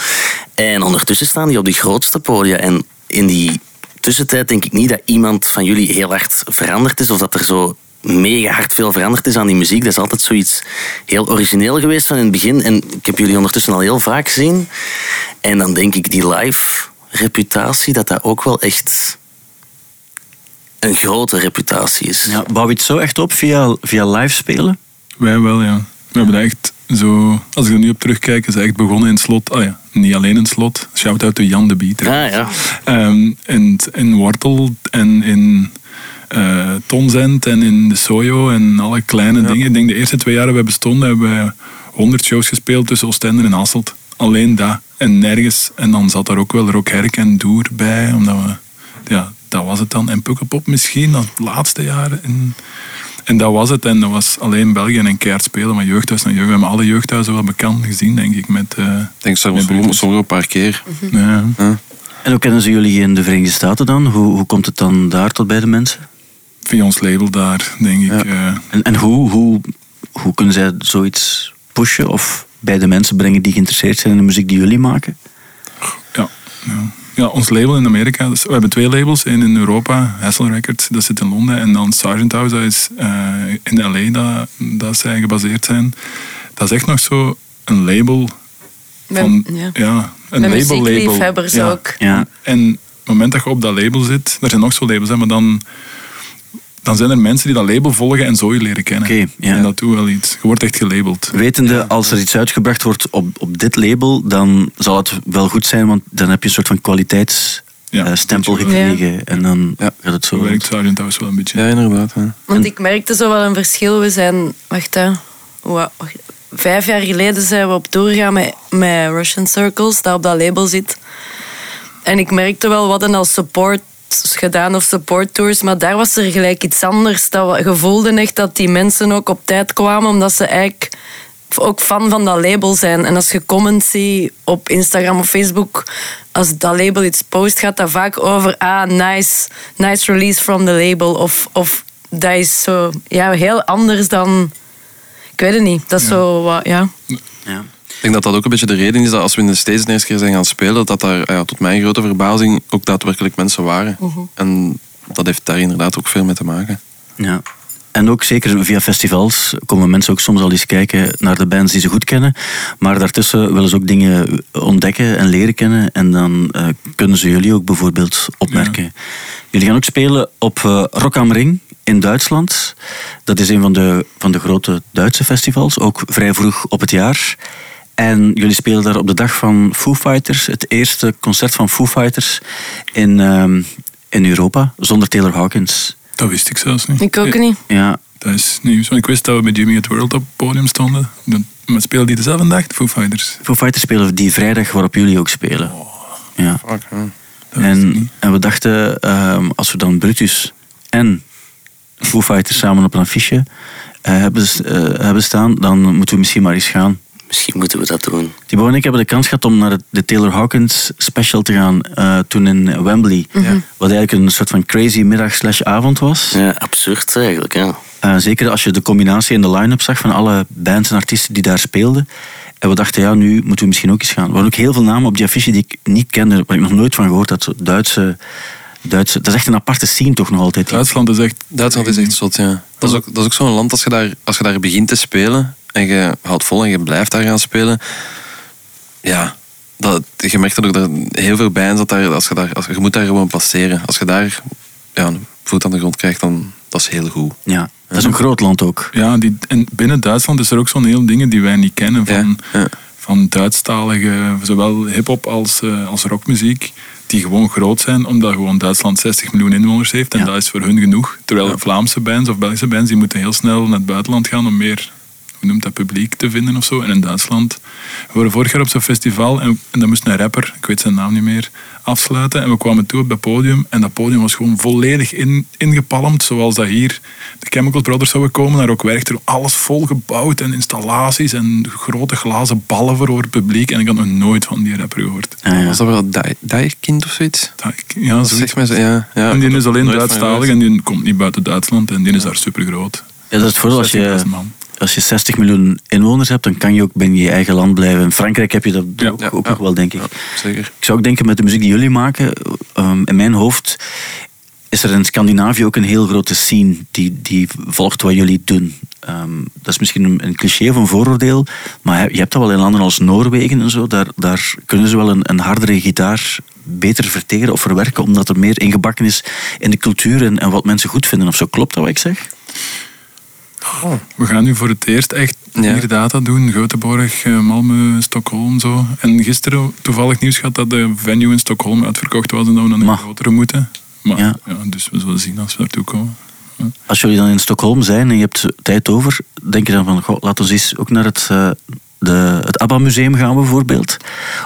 En ondertussen staan die op de grootste podia. En in die tussentijd denk ik niet dat iemand van jullie heel hard veranderd is. Of dat er zo mega hard veel veranderd is aan die muziek. Dat is altijd zoiets heel origineel geweest van in het begin. En ik heb jullie ondertussen al heel vaak gezien. En dan denk ik die live reputatie, dat dat ook wel echt een grote reputatie is. Ja, bouw je het zo echt op via, via live spelen? Wij wel, ja. We hebben dat echt zo... Als ik er nu op terugkijk, is het echt begonnen in het slot. Oh ja, niet alleen in het slot. Shout-out to Jan de Beat. hè. Ah ja. Ehm, in, in Wortel en in eh Tonzend en in de Sojo en alle kleine dingen. Ik denk de eerste twee jaren we bestonden hebben wij 100 shows gespeeld tussen Oostende en Hasselt. Alleen dat. En nergens. En dan zat er ook wel Rock Herk en Doer bij. Omdat we, ja, dat was het dan. En Pukkelpop misschien, dat laatste jaren. En, en dat was het. En dat was alleen België en keihard spelen van jeugdhuis naar jeugd. We hebben alle jeugdhuizen wel bekend gezien, denk ik. Met, eh, Ik denk soms, soms een paar keer. ja. En hoe kennen ze jullie in de Verenigde Staten dan? Hoe, hoe komt het dan daar tot bij de mensen? Via ons label daar, denk ik. eh, En, en hoe, hoe, hoe kunnen zij zoiets pushen of bij de mensen brengen die geïnteresseerd zijn in de muziek die jullie maken? Ja, ja. Ja, ons label in Amerika. Dus we hebben twee labels. één in Europa, Hassel Records, dat zit in Londen. En dan Sargent House, dat is eh, in LA, dat, dat zij gebaseerd zijn. Dat is echt nog zo een label van... Met- ja. ja, een Met label label. Ja. ook. Ja. En op het moment dat je op dat label zit, er zijn nog zo labels, hè, maar dan, dan zijn er mensen die dat label volgen en zo je leren kennen. Oké, ja. En dat doet wel iets. Je wordt echt gelabeld. Wetende, als er iets uitgebracht wordt op, op dit label, dan zal het wel goed zijn, want dan heb je een soort van kwaliteitsstempel Ja, stempel gekregen. En dan Ja. gaat het zo. Zo werkt Sargent House wel een beetje. Ja, inderdaad. Want ik merkte zo wel een verschil. We zijn, wacht hè, wacht, vijf jaar geleden zijn we op tour gegaan met, met Russian Circles, dat op dat label zit. En ik merkte wel wat een als support gedaan of support tours, maar daar was er gelijk iets anders. Dat we, je voelde echt dat die mensen ook op tijd kwamen, omdat ze eigenlijk ook fan van dat label zijn. En als je comments ziet op Instagram of Facebook, als dat label iets post, gaat dat vaak over ah, nice, nice release from the label. Of, of dat is zo ja, heel anders dan... Ik weet het niet. Dat is zo wat, ja. Ja. Ik denk dat dat ook een beetje de reden is dat als we in de States de eerste keer zijn gaan spelen, dat daar ja, tot mijn grote verbazing ook daadwerkelijk mensen waren. En dat heeft daar inderdaad ook veel mee te maken. Ja. En ook zeker via festivals komen mensen ook soms al eens kijken naar de bands die ze goed kennen. Maar daartussen willen ze ook dingen ontdekken en leren kennen. En dan eh, kunnen ze jullie ook bijvoorbeeld opmerken. Jullie gaan ook spelen op eh, Rock am Ring in Duitsland. Dat is een van de, van de grote Duitse festivals, ook vrij vroeg op het jaar. En jullie spelen daar op de dag van Foo Fighters, het eerste concert van Foo Fighters in, ehm, in Europa, zonder Taylor Hawkins. Dat wist ik zelfs niet. Ik ook niet. Ja, Dat is nieuws. Want ik wist dat we bij Jimmy at World op het podium stonden. Dan- Maar spelen die dezelfde dag, de Foo Fighters? Foo Fighters spelen die vrijdag waarop jullie ook spelen. Ja. Fuck, ja. Ik En, en we dachten, ehm, als we dan Brutus en Foo Fighters samen op een affiche eh, hebben, eh, hebben staan, dan moeten we misschien maar eens gaan. Misschien moeten we dat doen. Thibaut en ik hebben de kans gehad om naar de Taylor Hawkins special te gaan eh, toen in Wembley. Wat eigenlijk een soort van crazy middag slash avond was. Ja, absurd eigenlijk, ja. Eh, zeker als je de combinatie in de line-up zag van alle bands en artiesten die daar speelden. En we dachten, ja, nu moeten we misschien ook eens gaan. Er waren ook heel veel namen op die affiche die ik niet kende, waar ik nog nooit van gehoord had. Duitse, Duitse, dat is echt een aparte scene toch nog altijd. Duitsland is echt... Duitsland is echt zot, ja. Dat is ook, dat is ook zo'n land, als je, daar, als je daar begint te spelen en je houdt vol en je blijft daar gaan spelen, ja, dat, je merkt dat ook dat heel veel bands, dat daar, als je, daar, als, je moet daar gewoon passeren. Als je daar ja, een voet aan de grond krijgt, dan dat is heel goed. Ja, dat is een groot land ook. Ja, die, en binnen Duitsland is er ook zo'n heel dingen die wij niet kennen. Van, Ja, ja. van Duitsstalige, zowel hip-hop als, eh, als rockmuziek. Die gewoon groot zijn, omdat gewoon Duitsland 60 miljoen inwoners heeft. En Ja. dat is voor hun genoeg. Terwijl Vlaamse bands of Belgische bands, die moeten heel snel naar het buitenland gaan om meer hoe noemt dat, publiek te vinden of zo. En in Duitsland. We waren vorig jaar op zo'n festival en, en dan moest een rapper, ik weet zijn naam niet meer, afsluiten. En we kwamen toe op dat podium en dat podium was gewoon volledig in, ingepalmd. Zoals dat hier de Chemical Brothers zouden komen. Daar ook werkte er alles vol gebouwd en installaties en grote glazen ballen voor het publiek. En ik had nog nooit van die rapper gehoord. Ah, ja. Was dat wel Die- Dijkkind of zoiets? Ja, zoiets. ja. ja En die is alleen Duitsstalig en die komt niet buiten Duitsland en die is daar super groot. Ja, dat is het voordeel als je, 60.000 man. Als je 60 miljoen inwoners hebt, dan kan je ook binnen je eigen land blijven. In Frankrijk heb je dat Ja, ook, ja, ook ja. nog wel, denk ik. Zeker. Ik zou ook denken met de muziek die jullie maken, ehm, in mijn hoofd is er in Scandinavië ook een heel grote scene die, die volgt wat jullie doen. Ehm, dat is misschien een, een cliché of een vooroordeel, maar je hebt dat wel in landen als Noorwegen en zo. Daar, daar kunnen ze wel een, een hardere gitaar beter verteren of verwerken, omdat er meer ingebakken is in de cultuur en, en wat mensen goed vinden. Of zo klopt dat wat ik zeg? We gaan nu voor het eerst echt Ja. meer data doen. Göteborg, eh, Malmö, Stockholm zo. En gisteren toevallig nieuws gehad dat de venue in Stockholm uitverkocht was en dat we naar een Ma. grotere moeten. Maar, Ja. ja. dus we zullen zien als we naartoe komen. Als jullie dan in Stockholm zijn en je hebt tijd over, denk je dan van, goh, laten we eens ook naar het, eh, de, het ABBA-museum gaan bijvoorbeeld?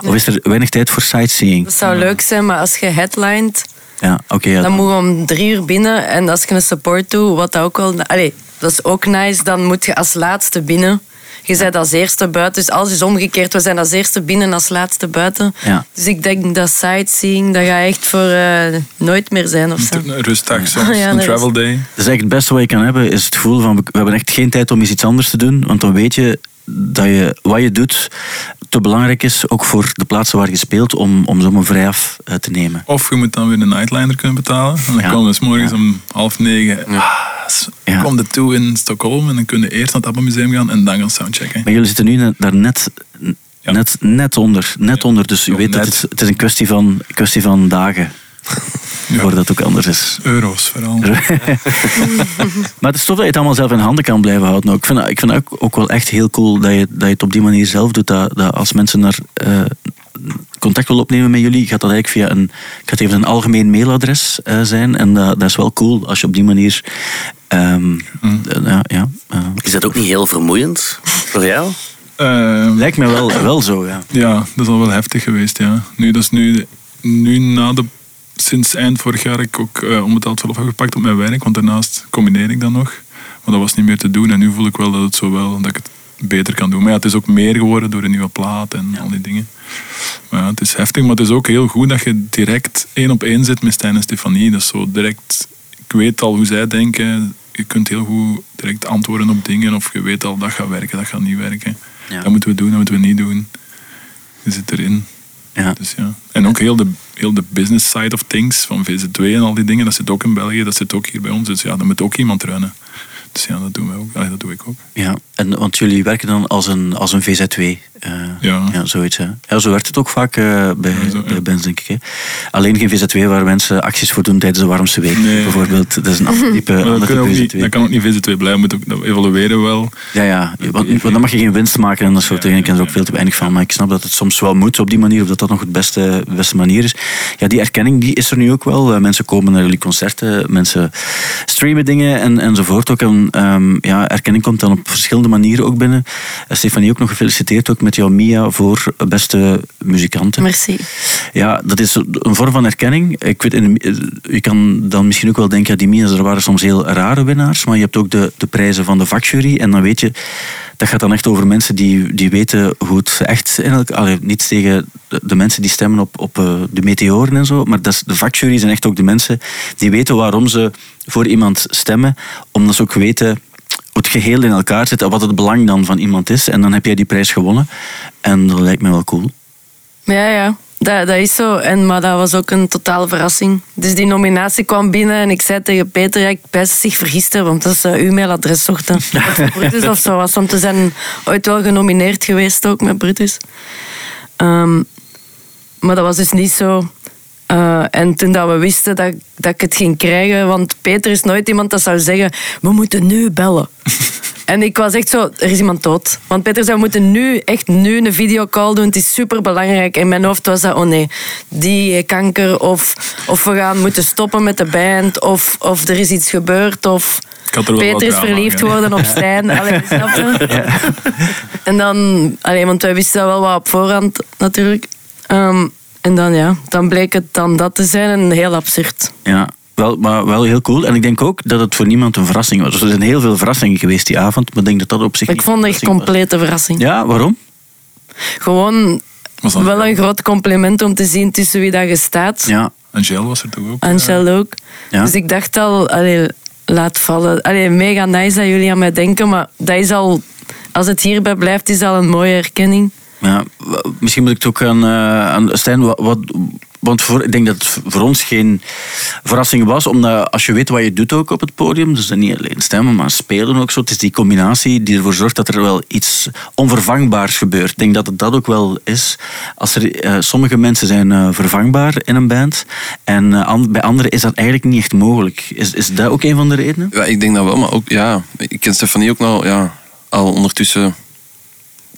Of is er weinig tijd voor sightseeing? Dat zou leuk zijn, maar als je headlined, Ja, oké. ja, dan dan- moet je om drie uur binnen. En als je een support doet, wat dat ook wel... Allee, dat is ook nice. Dan moet je als laatste binnen. Je bent als eerste buiten. Dus alles is omgekeerd. We zijn als eerste binnen en als laatste buiten. Ja. Dus ik denk dat sightseeing, dat gaat echt voor eh, nooit meer zijn of zo. Een rustdag soms, Ja, een is- travel day. Dus eigenlijk het beste wat je kan hebben is het gevoel van we hebben echt geen tijd om eens iets anders te doen. Want dan weet je dat je wat je doet te belangrijk is, ook voor de plaatsen waar je speelt, om, om zomaar vrijaf eh, te nemen. Of je moet dan weer een nightliner kunnen betalen. En dan Ja. komen we 's morgens om half negen. Ah, s- Ja. Kom er toe in Stockholm en dan kun je eerst naar het ABBA Museum gaan en dan gaan soundchecken. Maar jullie zitten nu daar net, Ja. net, net onder. Net Ja. onder. Dus u weet dat het, het is een kwestie van, kwestie van dagen. Voordat het ook anders is. Euro's vooral. Maar het is tof dat je het allemaal zelf in handen kan blijven houden. Ik vind, ik vind het ook, ook wel echt heel cool dat je, dat je het op die manier zelf doet. Dat, dat als mensen naar eh, contact willen opnemen met jullie, gaat dat eigenlijk via een, gaat even een algemeen mailadres eh, zijn. En dat is wel cool als je op die manier. Ehm, eh, ja, ja, eh, Is dat ook niet heel vermoeiend voor jou? Eh, lijkt me wel, wel zo, ja. ja, dat is al wel heftig geweest, ja. Nu, dat is nu, nu na de... Sinds eind vorig jaar heb ik ook eh, onbetaald verlof gepakt op mijn werk, want daarnaast combineer ik dat nog. Maar dat was niet meer te doen en nu voel ik wel dat, het zo wel, dat ik het beter kan doen. Maar ja, het is ook meer geworden door een nieuwe plaat en al die dingen. Maar ja, het is heftig, maar het is ook heel goed dat je direct één op één zit met Stijn en Stefanie. Dat is zo direct... Ik weet al hoe zij denken. Je kunt heel goed direct antwoorden op dingen. Of je weet al, dat gaat werken, dat gaat niet werken. Ja. Dat moeten we doen, dat moeten we niet doen. Je zit erin. ja. Dus ja. En ook heel de, heel de business side of things van VZ2 en al die dingen, dat zit ook in België, dat zit ook hier bij ons. Dus ja, daar moet ook iemand runnen. Dus ja, dat doen we ook. Allee, dat doe ik ook. Ja, en, want jullie werken dan als een, als een VZ2. eh, Ja. ja, zoiets. Hè. Ja, zo werkt het ook vaak eh, bij, Ja, zo, bij bands, denk ik. Hè. Alleen geen VZ2 waar mensen acties voor doen tijdens de warmste week. Nee. Bijvoorbeeld, dat is een ander type, dat, kan ook niet, VZ2. dat kan ook niet VZ2 blijven, moet ook, dat evalueren we wel. Ja, ja, want, want dan mag je geen winst maken en dat soort dingen. Ik ken er ook veel te weinig van. Maar ik snap dat het soms wel moet op die manier, of dat dat nog het beste, beste manier is. Ja, die erkenning die is er nu ook wel. Eh, Mensen komen naar jullie concerten, mensen streamen dingen en, enzovoort ook. En ehm, ja, erkenning komt dan op verschillende manieren ook binnen. Eh, Stefanie, ook nog gefeliciteerd ook met jouw Mia voor beste muzikanten. Merci. Ja, dat is een vorm van erkenning. Ik weet, in de- je kan dan misschien ook wel denken, ja, die Mia's, er waren soms heel rare winnaars, maar je hebt ook de, de prijzen van de vakjury en dan weet je, dat gaat dan echt over mensen die, die weten hoe het echt niet tegen de, de mensen die stemmen op, op eh, de meteoren en zo, maar dat is, de vakjury zijn echt ook de mensen die weten waarom ze voor iemand stemmen, omdat ze ook weten hoe het geheel in elkaar zit en wat het belang dan van iemand is. En dan heb jij die prijs gewonnen. En dat lijkt me wel cool. Ja, ja. Dat, dat is zo. En, maar dat was ook een totale verrassing. Dus die nominatie kwam binnen en ik zei tegen Peter, ja, ik best zich vergist heb, want dat is uh, uw mailadres zochten. Of Brutus of zo was. Want we zijn ooit wel genomineerd geweest ook met Brutus. Ehm, maar dat was dus niet zo. Uh, en toen dat we wisten dat, dat ik het ging krijgen, want Peter is nooit iemand dat zou zeggen, we moeten nu bellen. En ik was echt zo, er is iemand dood. Want Peter we moeten nu, echt nu een videocall doen. Het is super belangrijk. In mijn hoofd was dat, oh nee, die heeft kanker. Of, of we gaan moeten stoppen met de band. Of, of er is iets gebeurd. Of er Peter is verliefd geworden op Stijn. Allee, snap je? En dan, allee, want wij wisten dat wel wat op voorhand natuurlijk. Um, en dan, ja, dan bleek het dan dat te zijn en heel absurd. Ja, wel, maar wel heel cool. En ik denk ook dat het voor niemand een verrassing was. Er zijn heel veel verrassingen geweest die avond, maar ik denk dat dat op zich. Ik vond het echt een complete verrassing. Ja, waarom? Gewoon wel een groot compliment om te zien tussen wie dat je staat. Ja, Angel was er toch ook? Angel ook. Ja. Dus ik dacht al, allee, laat vallen. Allee, mega nice dat jullie aan mij denken, maar dat is al, als het hierbij blijft, is al een mooie erkenning. ja, misschien moet ik het ook aan, uh, aan Stijn. Wat, wat, want voor, ik denk dat het voor ons geen verrassing was, omdat als je weet wat je doet ook op het podium, dus niet alleen stemmen, maar spelen ook zo. Het is die combinatie die ervoor zorgt dat er wel iets onvervangbaars gebeurt. Ik denk dat het dat ook wel is. Als er, uh, sommige mensen zijn uh, vervangbaar in een band en uh, an, bij anderen is dat eigenlijk niet echt mogelijk. Is, is dat ook een van de redenen? Ja, ik denk dat wel, maar ook, ja, ik ken Stefanie ook nou, ja, al ondertussen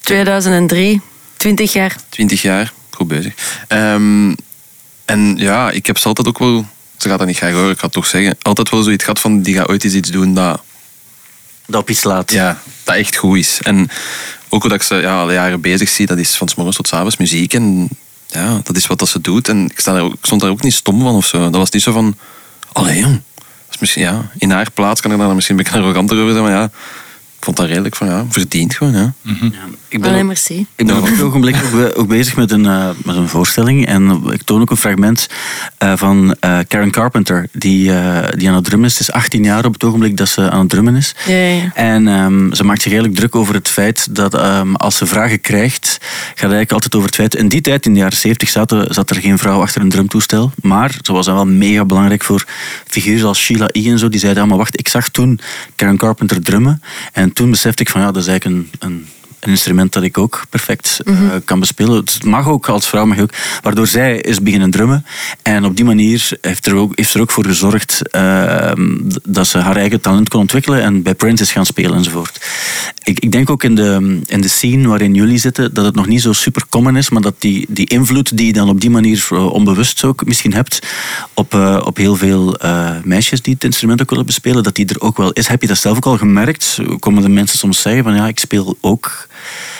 2003, 20 jaar. 20 jaar, goed bezig. Um, en ja, ik heb ze altijd ook wel ze gaat dat niet graag horen, ik ga het toch zeggen. Altijd wel zoiets gehad van, die gaat ooit eens iets doen dat, Dat op iets laat. ja, dat echt goed is. En ook hoe dat ik ze ja, al jaren bezig zie, dat is van 's morgens tot 's avonds muziek. En ja, dat is wat dat ze doet. En ik, sta daar ook, ik stond daar ook niet stom van of zo. Dat was niet zo van, allee jong. Dat is misschien, ja, in haar plaats kan ik daar misschien een beetje arroganter over zijn, maar ja, vond dat redelijk van, ja, verdiend gewoon, ja. Ik ben Allee, ook- merci. Ik ben op dit ogenblik ook, be- ook bezig met een, eh, met een voorstelling. En ik toon ook een fragment eh, van eh, Karen Carpenter, die, eh, die aan het drummen is. Het is 18 jaar op het ogenblik dat ze aan het drummen is. Ja, ja, ja. En ehm, ze maakt zich eigenlijk druk over het feit dat ehm, als ze vragen krijgt, gaat eigenlijk altijd over het feit. In die tijd, in de jaren 70, zat er, zat er geen vrouw achter een drumtoestel. Maar ze was dan wel mega belangrijk voor figuren als Sheila E. en zo. Die zeiden allemaal: wacht, ik zag toen Karen Carpenter drummen. En toen besefte ik van ja, dat is eigenlijk een. een een instrument dat ik ook perfect eh, kan bespelen. Het mag ook als vrouw, mag je ook. Waardoor zij is beginnen drummen. En op die manier heeft er ook, heeft er ook voor gezorgd ehm, dat ze haar eigen talent kon ontwikkelen en bij Prince is gaan spelen enzovoort. Ik, ik denk ook in de, in de scene waarin jullie zitten, dat het nog niet zo super common is, maar dat die, die invloed die je dan op die manier eh, onbewust ook misschien hebt op, eh, op heel veel meisjes die het instrument ook willen bespelen, dat die er ook wel is. Heb je dat zelf ook al gemerkt? Komen de mensen soms zeggen van ja, ik speel ook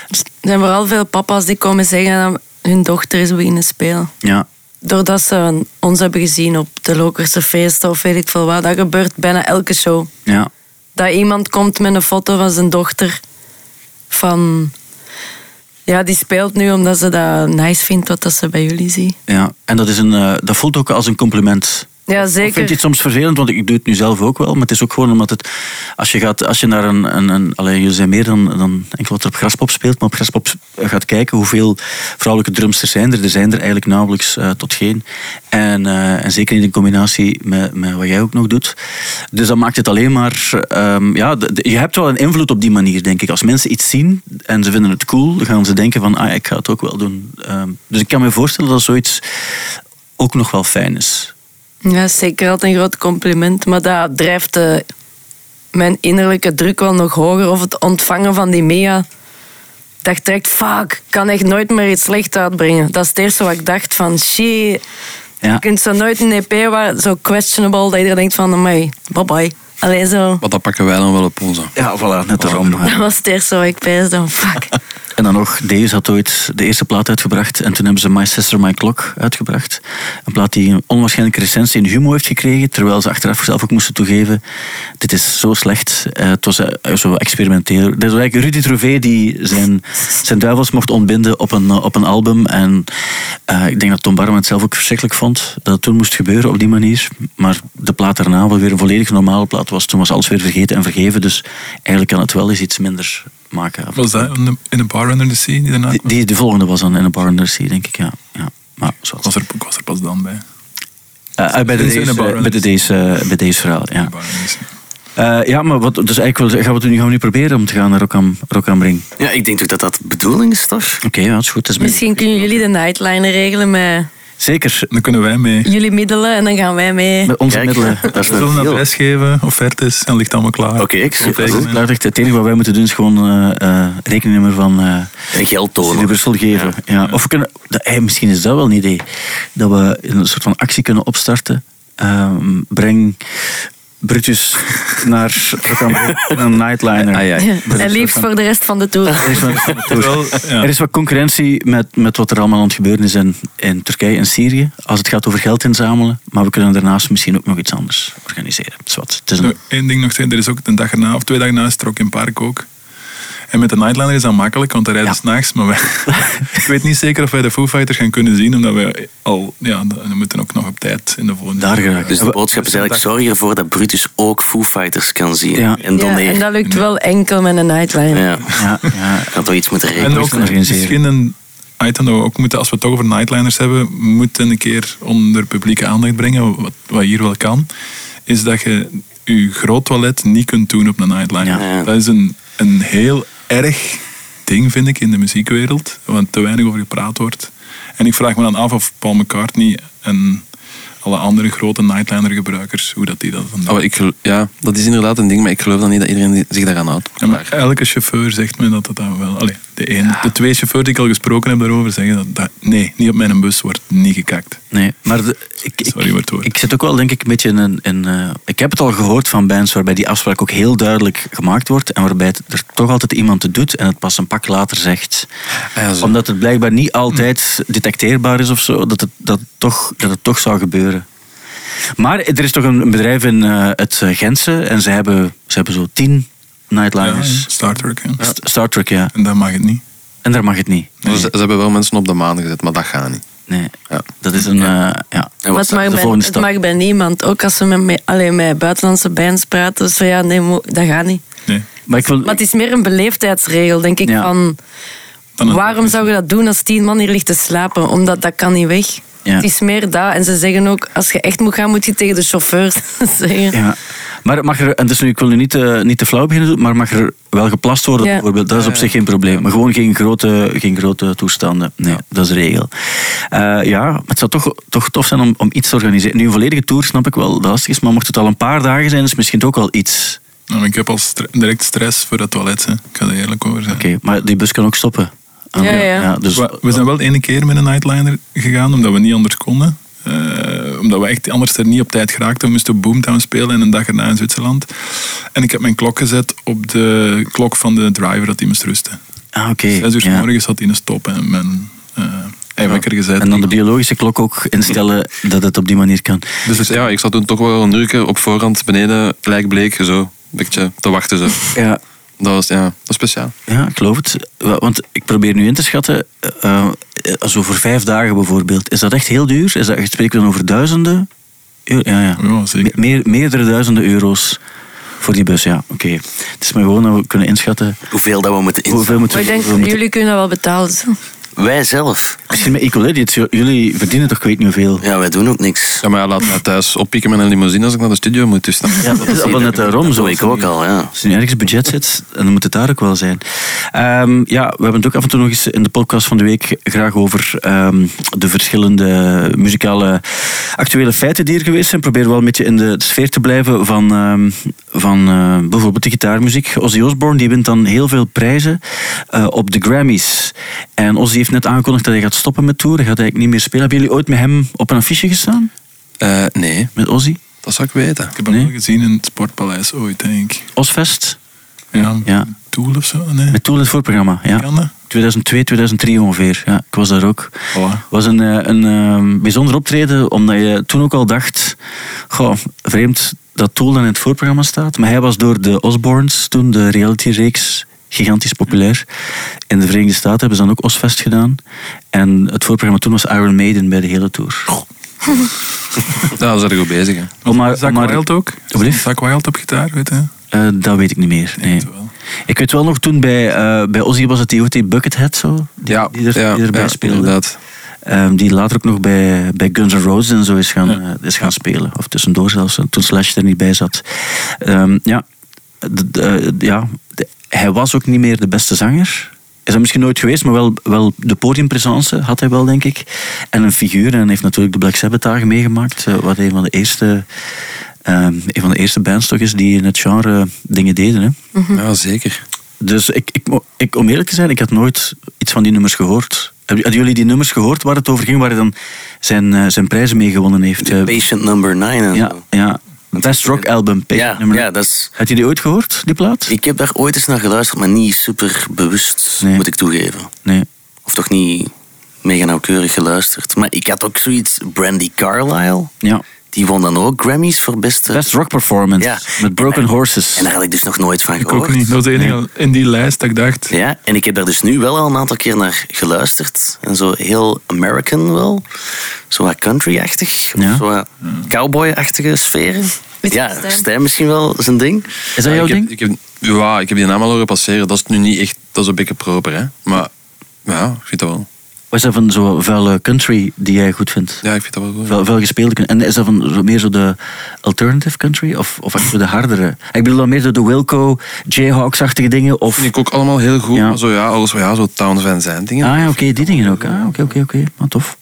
Er zijn vooral veel papa's die komen zeggen dat hun dochter is beginnen spelen. Ja, Doordat ze ons hebben gezien op de Lokerse feesten of weet ik veel wat. Dat gebeurt bijna elke show. ja. Dat iemand komt met een foto van zijn dochter van... Ja, die speelt nu omdat ze dat nice vindt wat dat ze bij jullie ziet. ja. En dat, is een, eh, dat voelt ook als een compliment. Ja, Of vind je zeker. het soms vervelend? Want ik doe het nu zelf ook wel. Maar het is ook gewoon omdat het... Als je, gaat, als je naar een... een, een allee, je zijn meer dan, dan enkel wat er op Graspop speelt. Maar op Graspop gaat kijken hoeveel vrouwelijke drumsters zijn er. Er zijn er eigenlijk nauwelijks eh, tot geen. En, eh, en zeker niet in combinatie met, met wat jij ook nog doet. Dus dat maakt het alleen maar... ehm, ja, de- de- je hebt wel een invloed op die manier, denk ik. Als mensen iets zien en ze vinden het cool, dan gaan ze denken van... Ah, ik ga het ook wel doen. Ehm, dus ik kan me voorstellen dat zoiets ook nog wel fijn is. Ja, zeker altijd een groot compliment. Maar dat drijft de, mijn innerlijke druk wel nog hoger. Of het ontvangen van die mega... Dat ik direct, fuck, ik kan echt nooit meer iets slecht uitbrengen. Dat is het eerste wat ik dacht van, shit... Ja. Je kunt zo nooit een EP waar zo questionable dat iedereen denkt van, amai, bye bye. Alleen zo. Dat pakken wij dan wel op onze. Ja, voilà, net daarom. Dat was het eerste wat ik peesde. Fuck. En dan nog, Deus had ooit de eerste plaat uitgebracht. En toen hebben ze My Sister, My Clock uitgebracht. Een plaat die een onwaarschijnlijke recensie in Humo heeft gekregen. Terwijl ze achteraf zelf ook moesten toegeven. Dit is zo slecht. Eh, het was eh, zo experimenteel. Dat was eigenlijk Rudy Trouvé die zijn, zijn duivels mocht ontbinden op een, op een album. En eh, ik denk dat Tom Barman het zelf ook verschrikkelijk vond. Dat het toen moest gebeuren op die manier. Maar de plaat daarna, wat weer een volledig normale plaat was. Toen was alles weer vergeten en vergeven. Dus eigenlijk kan het wel eens iets minder maken. Was dat in de Bar Under the Sea die daarna Die, kwam? die, de volgende was dan in een bar under the sea, denk ik, ja. ja. Maar zo. Ik was, er, was er pas dan bij. Eh, bij, de deze, bij, de deze, bij deze verhaal, ja. Eh, ja, maar wat, dus eigenlijk wil, gaan we het nu, gaan we nu proberen om te gaan naar Rock am, Rock am Ring. Ja, ik denk ook dat dat de bedoeling is, toch? Oké, ja, dat is goed. Dat is Misschien kunnen jullie de nightliner regelen met Zeker, Dan kunnen wij mee. jullie middelen en dan gaan wij mee. met onze Kijk, middelen. dat is We zullen een prijs geven, offertes, en ligt allemaal klaar. Oké, ik zie Goed het. echt, enige wat wij moeten doen is gewoon eh eh rekeningnummer van eh En geld tonen. Brussel geven. Ja. Of we kunnen, dat, hey, misschien is dat wel een idee. Dat we een soort van actie kunnen opstarten. Ehm, breng Brutus naar een nightliner. Ah, ja. En liefst voor de rest van de tour. Er is wat- van de tour. Wel, ja. Er is wat concurrentie met, met wat er allemaal aan het gebeuren is in, in Turkije en Syrië. Als het gaat over geld inzamelen. Maar we kunnen daarnaast misschien ook nog iets anders organiseren. Zwat. Het is Nog een, één ding nog zeggen, er is ook de dag erna, of twee dagen na, is er ook in Park ook. En met de Nightliner is dat makkelijk, want dan rijden Ja. ze s'nachts. Maar wij, ik weet niet zeker of wij de Foo Fighters gaan kunnen zien, omdat wij al, ja, we moeten ook nog op tijd in de volgende. Daar geraken. Dus de boodschap is eigenlijk, zorg ervoor dat Brutus ook Foo Fighters kan zien. Ja. En Ja, doneren. en dat lukt wel enkel met een nightliner. Ja, ja, ja. gaat toch iets moeten En regelen. ook organiseren. misschien een item dat we ook moeten, als we het toch over Nightliners hebben, moeten een keer onder publieke aandacht brengen, wat, wat hier wel kan, is dat je je groot toilet niet kunt doen op een Nightliner. Ja. Dat is een, een heel erg ding, vind ik, in de muziekwereld, waar te weinig over gepraat wordt. En ik vraag me dan af of Paul McCartney en alle andere grote Nightliner-gebruikers, hoe dat die dat dan doen. Oh, ik, ja, dat is inderdaad een ding, maar ik geloof dan niet dat iedereen zich daaraan houdt. Ja, maar elke chauffeur zegt me dat dat dan wel... Allee, de, een, de twee chauffeurs die ik al gesproken heb daarover zeggen dat, dat nee, niet op mijn bus wordt niet gekakt. Nee, maar de- ik, ik, Sorry ik zit ook wel denk ik een beetje in een... In, eh, ik heb het al gehoord van bands waarbij die afspraak ook heel duidelijk gemaakt wordt en waarbij het er toch altijd iemand het doet en het pas een pak later zegt. Ah ja. Omdat het blijkbaar niet altijd detecteerbaar is of zo, dat het, dat toch, dat het toch zou gebeuren. Maar er is toch een een bedrijf in eh, het eh, Gentse en ze hebben, ze hebben zo tien Ja, nightliners. Star Trek. St- Star Trek, ja. En dat mag het niet. En daar mag het niet. Dus Ze, ze hebben wel mensen op de maan gezet, maar dat gaat niet. Nee. Ja. Dat is een... eh, ja. En Maar wat het mag, bij, volgende het stap? mag bij niemand. Ook als we met, met, alleen met buitenlandse bands praten. Zo ja, nee, dat gaat niet. Nee. Maar ik wil... Maar het is meer een beleefdheidsregel, denk ik. Ja. Van, waarom zou je dat doen als tien man hier ligt te slapen? Omdat dat kan niet weg. Ja. Het is meer dat. En ze zeggen ook, als je echt moet gaan, moet je tegen de chauffeurs zeggen. Ja. Maar mag er, en dus nu, ik wil nu niet te, niet te flauw beginnen doen, maar mag er wel geplast worden Ja. bijvoorbeeld? Dat is op zich geen probleem. Maar gewoon geen grote, geen grote toestanden. Nee, dat is de regel. Eh, ja, maar het zou toch, toch tof zijn om, om iets te organiseren. Nu, een volledige tour snap ik wel dat lastig is, maar mocht het al een paar dagen zijn, is misschien ook wel iets. Nou, ik heb al direct stress voor dat toilet. Hè. Ik ga er eerlijk over zijn. Oké, maar die bus kan ook stoppen. Ah, Ja, ja. dus, We, we zijn wel ene keer met een nightliner gegaan, omdat we niet anders konden. Eh, omdat we echt anders er niet op tijd geraakten. We moesten Boomtown spelen en een dag erna in Zwitserland. En ik heb mijn klok gezet op de klok van de driver dat hij moest rusten. ah, oké. Zes uur s ja. morgens had hij een stop en mijn eh eiwekker gezet. En dan de biologische klok ook instellen dat het op die manier kan. Dus ja, ik zat toen toch wel een uurtje op voorhand beneden, lijkbleek, zo, een beetje te wachten. Zo. Ja, Dat was ja, dat is speciaal. Ja, ik geloof het. Wa- Want ik probeer nu in te schatten, eh, eh, zo voor vijf dagen bijvoorbeeld, is dat echt heel duur? Is dat, je spreekt dan over duizenden? euro? Ja, ja. Ja, zeker. Me- meer, meerdere duizenden euro's voor die bus, ja. Oké. Het is maar gewoon dat we kunnen inschatten Hoeveel dat we moeten in. hoeveel moeten Maar ik denk, hoeveel moeten- jullie kunnen dat wel betalen. Wij zelf. Misschien met Ecoladies, jullie verdienen toch, ik weet niet hoeveel. Ja, wij doen ook niks. Ja, maar ja, laat mij thuis oppikken met een limousine als ik naar de studio moet. Dus dan. Ja, dat is al wel net daarom Dat zo. ik ook al, ja. Als er nu ergens budget zit, dan moet het daar ook wel zijn. Ehm, ja, we hebben het ook af en toe nog eens in de podcast van de week graag over ehm, de verschillende muzikale actuele feiten die er geweest zijn. Probeer wel een beetje in de sfeer te blijven van, ehm, van eh, bijvoorbeeld de gitaarmuziek. Ozzy Osbourne die wint dan heel veel prijzen eh, op de Grammys. En Ozzy heeft net aangekondigd dat hij gaat stoppen met tour. Hij gaat eigenlijk niet meer spelen. Hebben jullie ooit met hem op een affiche gestaan? Eh, nee, Met Ozzy? dat zou ik weten. Ik heb hem Nee? wel gezien in het Sportpaleis ooit, denk ik. Osfest? Ja, Ja. Tool of zo? Nee. Met Tool in het voorprogramma, ja. Kan dat? 2002, 2003 ongeveer. Ja, ik was daar ook. Voilà. was een, eh, een eh, bijzonder optreden, omdat je toen ook al dacht... Goh, vreemd dat Tool dan in het voorprogramma staat. Maar hij was door de Osbournes, toen de reality-reeks, gigantisch populair. In de Verenigde Staten hebben ze dan ook Osfest gedaan. En het voorprogramma toen was Iron Maiden bij de hele tour. Dan zijn we goed bezig. Hè. Om maar, Zak om maar- Wild ook? Alsjeblieft? Zak Wild op gitaar, weet je? Eh, dat weet ik niet meer. Nee. Ik weet wel nog toen bij, eh, bij Ozzy was het die, die Buckethead zo. Die, Ja, die, er, ja, die erbij ja, speelde. inderdaad. Ehm, die later ook nog bij, bij Guns N' Roses en zo is gaan, Ja. eh, is gaan spelen. Of tussendoor zelfs, toen Slash er niet bij zat. Ehm, ja, de- de- ja de- hij was ook niet meer de beste zanger. Is dat misschien nooit geweest, maar wel, wel de podiumpresence had hij wel, denk ik. En een figuur. En heeft natuurlijk de Black Sabbath dagen meegemaakt. eh, wat een van de eerste, ehm, een van de eerste bands toch is die in het genre dingen deden. Hè. Ja, zeker. Dus ik, ik, ik, om eerlijk te zijn, ik had nooit iets van die nummers gehoord. Hadden jullie die nummers gehoord waar het over ging, waar hij dan zijn, eh, zijn prijzen mee gewonnen heeft? Eh, Patient number 9 en ja, ja, Best Rock Album. Ja, ja, dat is... Had je die ooit gehoord, die plaat? Ik heb daar ooit eens naar geluisterd, maar niet super bewust, Nee. moet ik toegeven. Nee. Of toch niet mega nauwkeurig geluisterd. Maar ik had ook zoiets, Brandy Carlisle, Ja. Die won dan ook Grammys voor beste... Best Rock Performance Ja. met Broken Horses. En daar had ik dus nog nooit van Ik gehoord. ook niet. Dat was de enige in die lijst dat ik dacht... Ja, en ik heb daar dus nu wel al een aantal keer naar geluisterd. En zo heel American wel. Zo wat country-achtig. Ja. zo wat cowboy-achtige sferen. Ja, Stijn? Misschien wel zijn ding. Is dat jouw ik heb, ding? Ik heb, ja, ik heb die naam al horen passeren. Dat is nu niet echt... Dat is een beetje proper, hè. Maar ja, ik vind dat wel. Wat is dat van zo'n vuile country die jij goed vindt? Ja, ik vind dat wel goed. Vuil, vuil gespeelde country. En is dat van zo, meer zo de alternative country? Of, of echt de hardere? Ik bedoel dan meer zo de Wilco, Jayhawks-achtige dingen? Of... vind ik ook allemaal heel goed. Ja. Maar zo, ja, alles wat ja, zo Towns Van Zandt dingen. Ah ja, oké, die dingen ook. Ah, oké, oké, oké. Maar tof.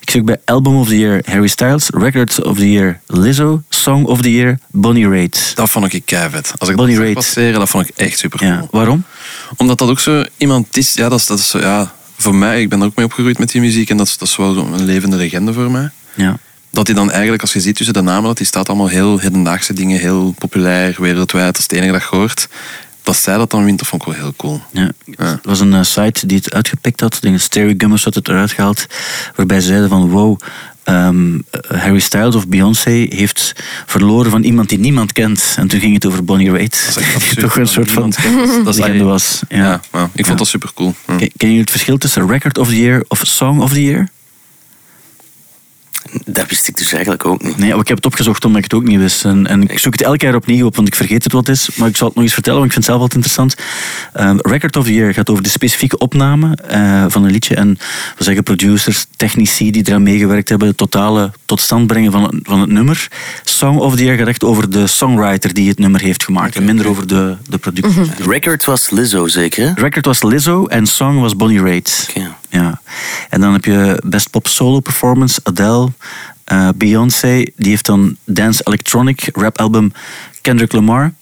Ik zoek bij Album of the Year Harry Styles, Record of the Year Lizzo, Song of the Year Bonnie Raitt. Dat vond ik keivet. Als ik Bonnie dat passeren, dat vond ik echt super cool. Ja, waarom? Omdat dat ook zo iemand is, ja, dat is, dat is zo, ja, voor mij, ik ben er ook mee opgegroeid met die muziek en dat is, dat is wel een levende legende voor mij. Ja. Dat hij dan eigenlijk, als je ziet tussen de namen, dat die staat allemaal heel hedendaagse dingen, heel populair, wereldwijd, dat is het enige dat je hoort. Dat zij dat dan wint, dat vond ik wel heel cool. Ja. Ja. Er was een eh, site die het uitgepikt had. Denk Stereo Gummers had het eruit gehaald. Waarbij ze zeiden van wow, ehm, Harry Styles of Beyoncé heeft verloren van iemand die niemand kent. En toen ging het over Bonnie Raitt. Die toch een soort van. Dat legende was. Ja. Ja, ik vond Ja. dat super cool. Ja. Ken jullie het verschil tussen Record of the Year of Song of the Year? Dat wist ik dus eigenlijk ook niet. Nee, maar ik heb het opgezocht omdat ik het ook niet wist. En, en ik zoek het elk jaar opnieuw op, want ik vergeet het wat is. Maar ik zal het nog eens vertellen, want ik vind het zelf altijd interessant. Ehm, Record of the Year gaat over de specifieke opname eh, van een liedje. En we zeggen producers, technici die eraan meegewerkt hebben. Het totale tot stand brengen van, van het nummer. Song of the Year gaat echt over de songwriter die het nummer heeft gemaakt. En minder over de, de productie. Record was Lizzo zeker, hè? Record was Lizzo en Song was Bonnie Raitt. Oké. Ja. En dan heb je Best Pop Solo Performance, Adele. eh, Beyoncé, die heeft dan Dance Electronic Rap Album Kendrick Lamar.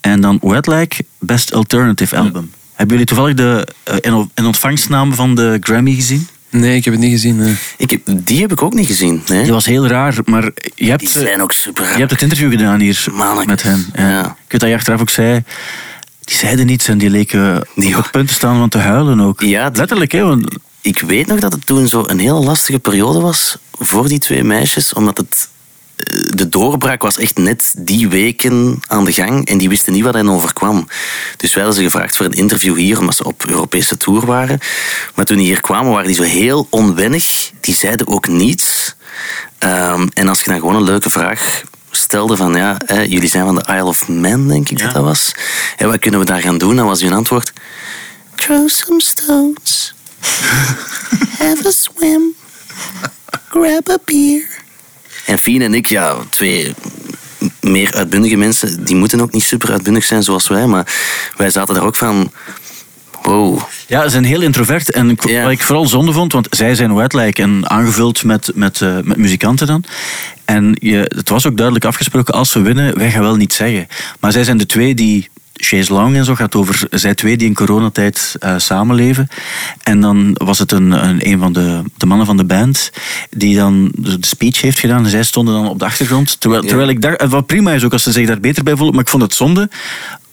En dan Wet Best Alternative Album. Hebben jullie toevallig de eh, in, in ontvangstnaam van de Grammy gezien? Nee, ik heb het niet gezien. nee. Ik heb, die heb ik ook niet gezien. Nee? Die was heel raar, maar je Die hebt, eh, zijn ook super je hebt het interview gedaan hier met hen. Ja. Ja. Ik weet dat je achteraf ook zei, die zeiden niets en die leken Nee, op hoor. punten staan van te huilen ook. Ja, die- Letterlijk, hè? Want Ik weet nog dat het toen zo een heel lastige periode was voor die twee meisjes, omdat het eh, de doorbraak was echt net die weken aan de gang en die wisten niet wat hen overkwam. Dus wij hadden ze gevraagd voor een interview hier, omdat ze op Europese tour waren. Maar toen die hier kwamen, waren die zo heel onwennig. Die zeiden ook niets. Ehm, en als je dan gewoon een leuke vraag stelde van, ja, hè, jullie zijn van de Isle of Man, denk ik Ja. dat dat was. En wat kunnen we daar gaan doen? Dan was hun antwoord, throw some stones. Have a swim. Grab a beer. En Fien en ik, ja, twee meer uitbundige mensen, die moeten ook niet super uitbundig zijn zoals wij, maar wij zaten daar ook van, wow. Ja, ze zijn heel introvert. En Ja. wat ik vooral zonde vond, want zij zijn wet-like en aangevuld met, met, eh, met muzikanten dan. En je, het was ook duidelijk afgesproken, als we winnen, wij gaan wel niet zeggen. Maar zij zijn de twee die... Chase Long en zo gaat over zij twee die in coronatijd eh, samenleven. En dan was het een, een, een van de, de mannen van de band die dan de speech heeft gedaan. En zij stonden dan op de achtergrond. Terwijl, terwijl ik daar... Wat prima is ook als ze zich daar beter bij voelen. Maar ik vond het zonde.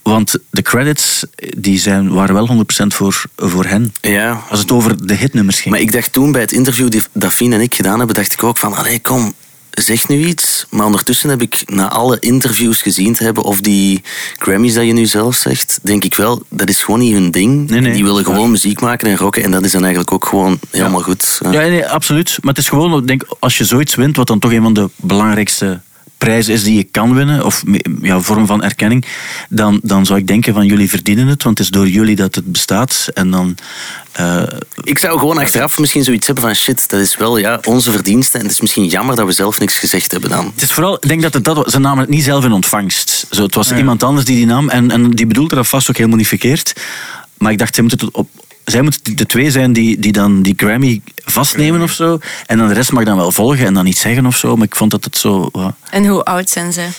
Want de credits die zijn, waren wel 100% voor, voor hen. Ja, Als het over de hitnummers ging. maar ik dacht toen bij het interview die- dat Fien en ik gedaan hebben, dacht ik ook van, allee, kom, zeg nu iets. Maar ondertussen heb ik na alle interviews gezien te hebben, of die Grammys dat je nu zelf zegt, denk ik wel, dat is gewoon niet hun ding. Nee, nee. die willen gewoon muziek maken en rocken en dat is dan eigenlijk ook gewoon helemaal goed. Ja. Ja, nee, absoluut. Maar het is gewoon, denk, als je zoiets wint, wat dan toch een van de belangrijkste prijzen is die je kan winnen, of ja, vorm van erkenning, dan, dan zou ik denken van jullie verdienen het, want het is door jullie dat het bestaat. En dan... eh, Ik zou gewoon achteraf misschien zoiets hebben van shit, dat is wel ja, onze verdienste en het is misschien jammer dat we zelf niks gezegd hebben dan. Het is vooral, ik denk dat het dat. Ze namen het niet zelf in ontvangst. Zo, het was iemand anders die die nam en, en die bedoelde dat vast ook helemaal niet verkeerd. Maar ik dacht, zij moeten, het op, zij moeten de twee zijn die, die dan die Grammy vastnemen of zo. En dan de rest mag dan wel volgen en dan iets zeggen of zo. Maar ik vond dat het zo... En hoe oud zijn zij?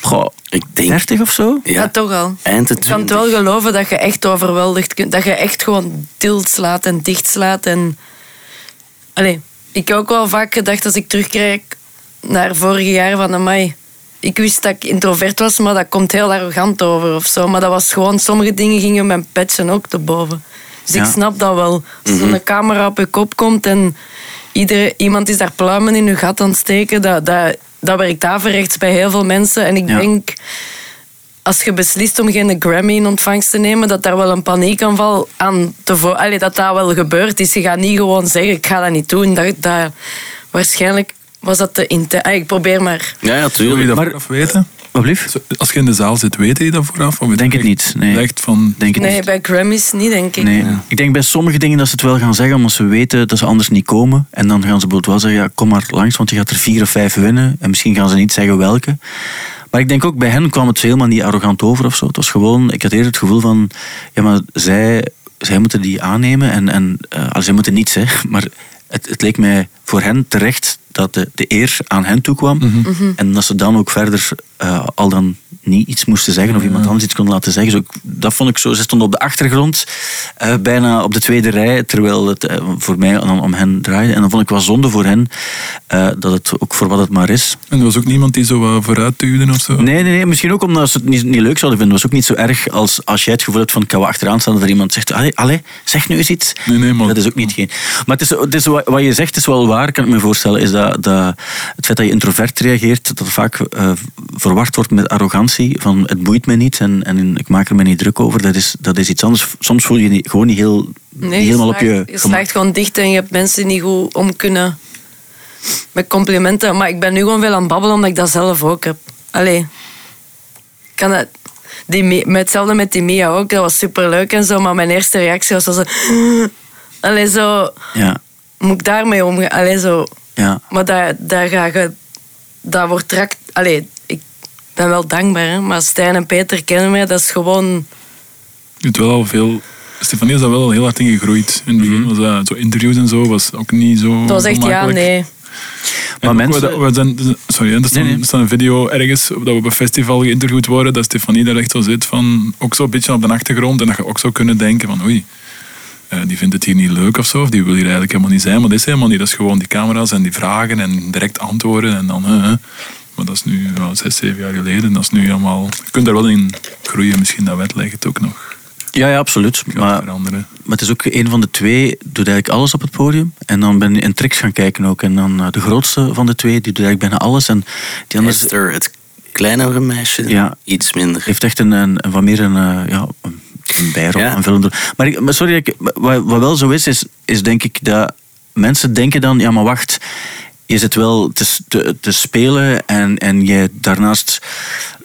goh, Ik denk, 30 of zo? Ja, ja, toch al. eind de Ik kan het 20. wel geloven dat je echt overweldigd kunt. Dat je echt gewoon tiltslaat en dichtslaat. En... Allee, ik heb ook wel vaak gedacht als ik terugkijk naar vorige jaar van amai. Ik wist dat ik introvert was, maar dat komt heel arrogant over of zo. Maar dat was gewoon, sommige dingen gingen mijn patchen ook te boven. Dus Ja. ik snap dat wel. Als een camera op je kop komt en iedereen, iemand is daar pluimen in je gat aan het steken, dat, dat, dat werkt averechts bij heel veel mensen. En ik Ja. denk, als je beslist om geen Grammy in ontvangst te nemen, dat daar wel een paniekaanval aan te vo- Allee, dat dat wel gebeurd is. Je gaat niet gewoon zeggen, ik ga dat niet doen. Dat, dat, waarschijnlijk was dat te intensief. Ik probeer maar. Ja, ja, Wil je dat Maar- weten? Wat blief? Zo, Als je in de zaal zit, weet je dat vooraf? Of Denk het echt- niet, nee. Echt van... Denk het Nee, niet. bij Grammys niet, denk ik. Nee. Ik denk bij sommige dingen dat ze het wel gaan zeggen, omdat ze weten dat ze anders niet komen. En dan gaan ze bijvoorbeeld wel zeggen, ja, kom maar langs, want je gaat er vier of vijf winnen. En misschien gaan ze niet zeggen welke. Maar ik denk ook, bij hen kwam het helemaal niet arrogant over of zo. Het was gewoon, ik had eerder het gevoel van, ja, maar zij, zij moeten die aannemen. En, en eh, zij moeten niets, hè. Maar het, het leek mij voor hen terecht dat de, de eer aan hen toekwam. En dat ze dan ook verder eh, al dan niet iets moesten zeggen of iemand anders iets kon laten zeggen. Zo, dat vond ik zo. Ze stonden op de achtergrond, eh, bijna op de tweede rij, terwijl het eh, voor mij dan om hen draaide. En dan vond ik wel zonde voor hen eh, dat het ook voor wat het maar is. En er was ook niemand die zo vooruit duwde of zo? Nee, nee, nee, misschien ook omdat ze het niet, niet leuk zouden vinden. Het was ook niet zo erg als als jij het gevoel hebt van ik kan achteraan staan dat er iemand zegt, allee, allee zeg nu eens iets. Nee, nee, maar- Dat is ook niet geen. Maar het is, het is, wat je zegt is wel waar, kan ik me voorstellen, is dat, dat het feit dat je introvert reageert, dat vaak verward wordt met arrogantie, van het boeit me niet en, en ik maak er me niet druk over, dat is, dat is iets anders. Soms voel je je gewoon niet, heel, niet helemaal op je je slaagt gewoon dicht en je hebt mensen die niet goed om kunnen met complimenten. Maar ik ben nu gewoon veel aan het babbelen omdat ik dat zelf ook heb. Allee. Kan het, die, met hetzelfde met die Mia ook, dat was superleuk en zo, maar mijn eerste reactie was zo... Allee, zo... Ja, Moet ik daarmee omgaan? Allee, zo... ja. Maar daar, daar ga je... Dat wordt direct... Allee, ben wel dankbaar, hè, maar Stijn en Peter kennen mij, dat is gewoon... Je hebt wel al veel... Stefanie is daar wel al heel hard in gegroeid. In het begin was dat, zo interviews en zo was ook niet zo Dat was echt, ja, nee. Maar mensen- we, we zijn, sorry, er staat, Nee, nee. staat een video ergens dat we op een festival geïnterviewd worden, dat Stefanie daar echt zo zit van, ook zo een beetje op de achtergrond en dat je ook zou kunnen denken van oei, eh, die vindt het hier niet leuk of zo, of die wil hier eigenlijk helemaal niet zijn, maar dat is helemaal niet. Dat is gewoon die camera's en die vragen en direct antwoorden en dan... maar dat is nu ja, zes, zeven jaar geleden. Dat is nu allemaal... Je kunt daar wel in groeien, misschien dat wet legt het ook nog. Ja, ja, absoluut. Maar veranderen. Maar het is ook een van de twee, doet eigenlijk alles op het podium. En dan ben je in tricks gaan kijken ook. En dan eh, de grootste van de twee, die doet eigenlijk bijna alles. En die andere Esther, het kleinere meisje, Ja. iets minder. heeft echt een, een, een wat meer een, eh, ja, een, een bijrol, Ja. een film. Maar, ik, maar sorry, ik, wat, wat wel zo is, is, is denk ik dat mensen denken dan, ja maar wacht, je zit wel te, te, te spelen en, en je daarnaast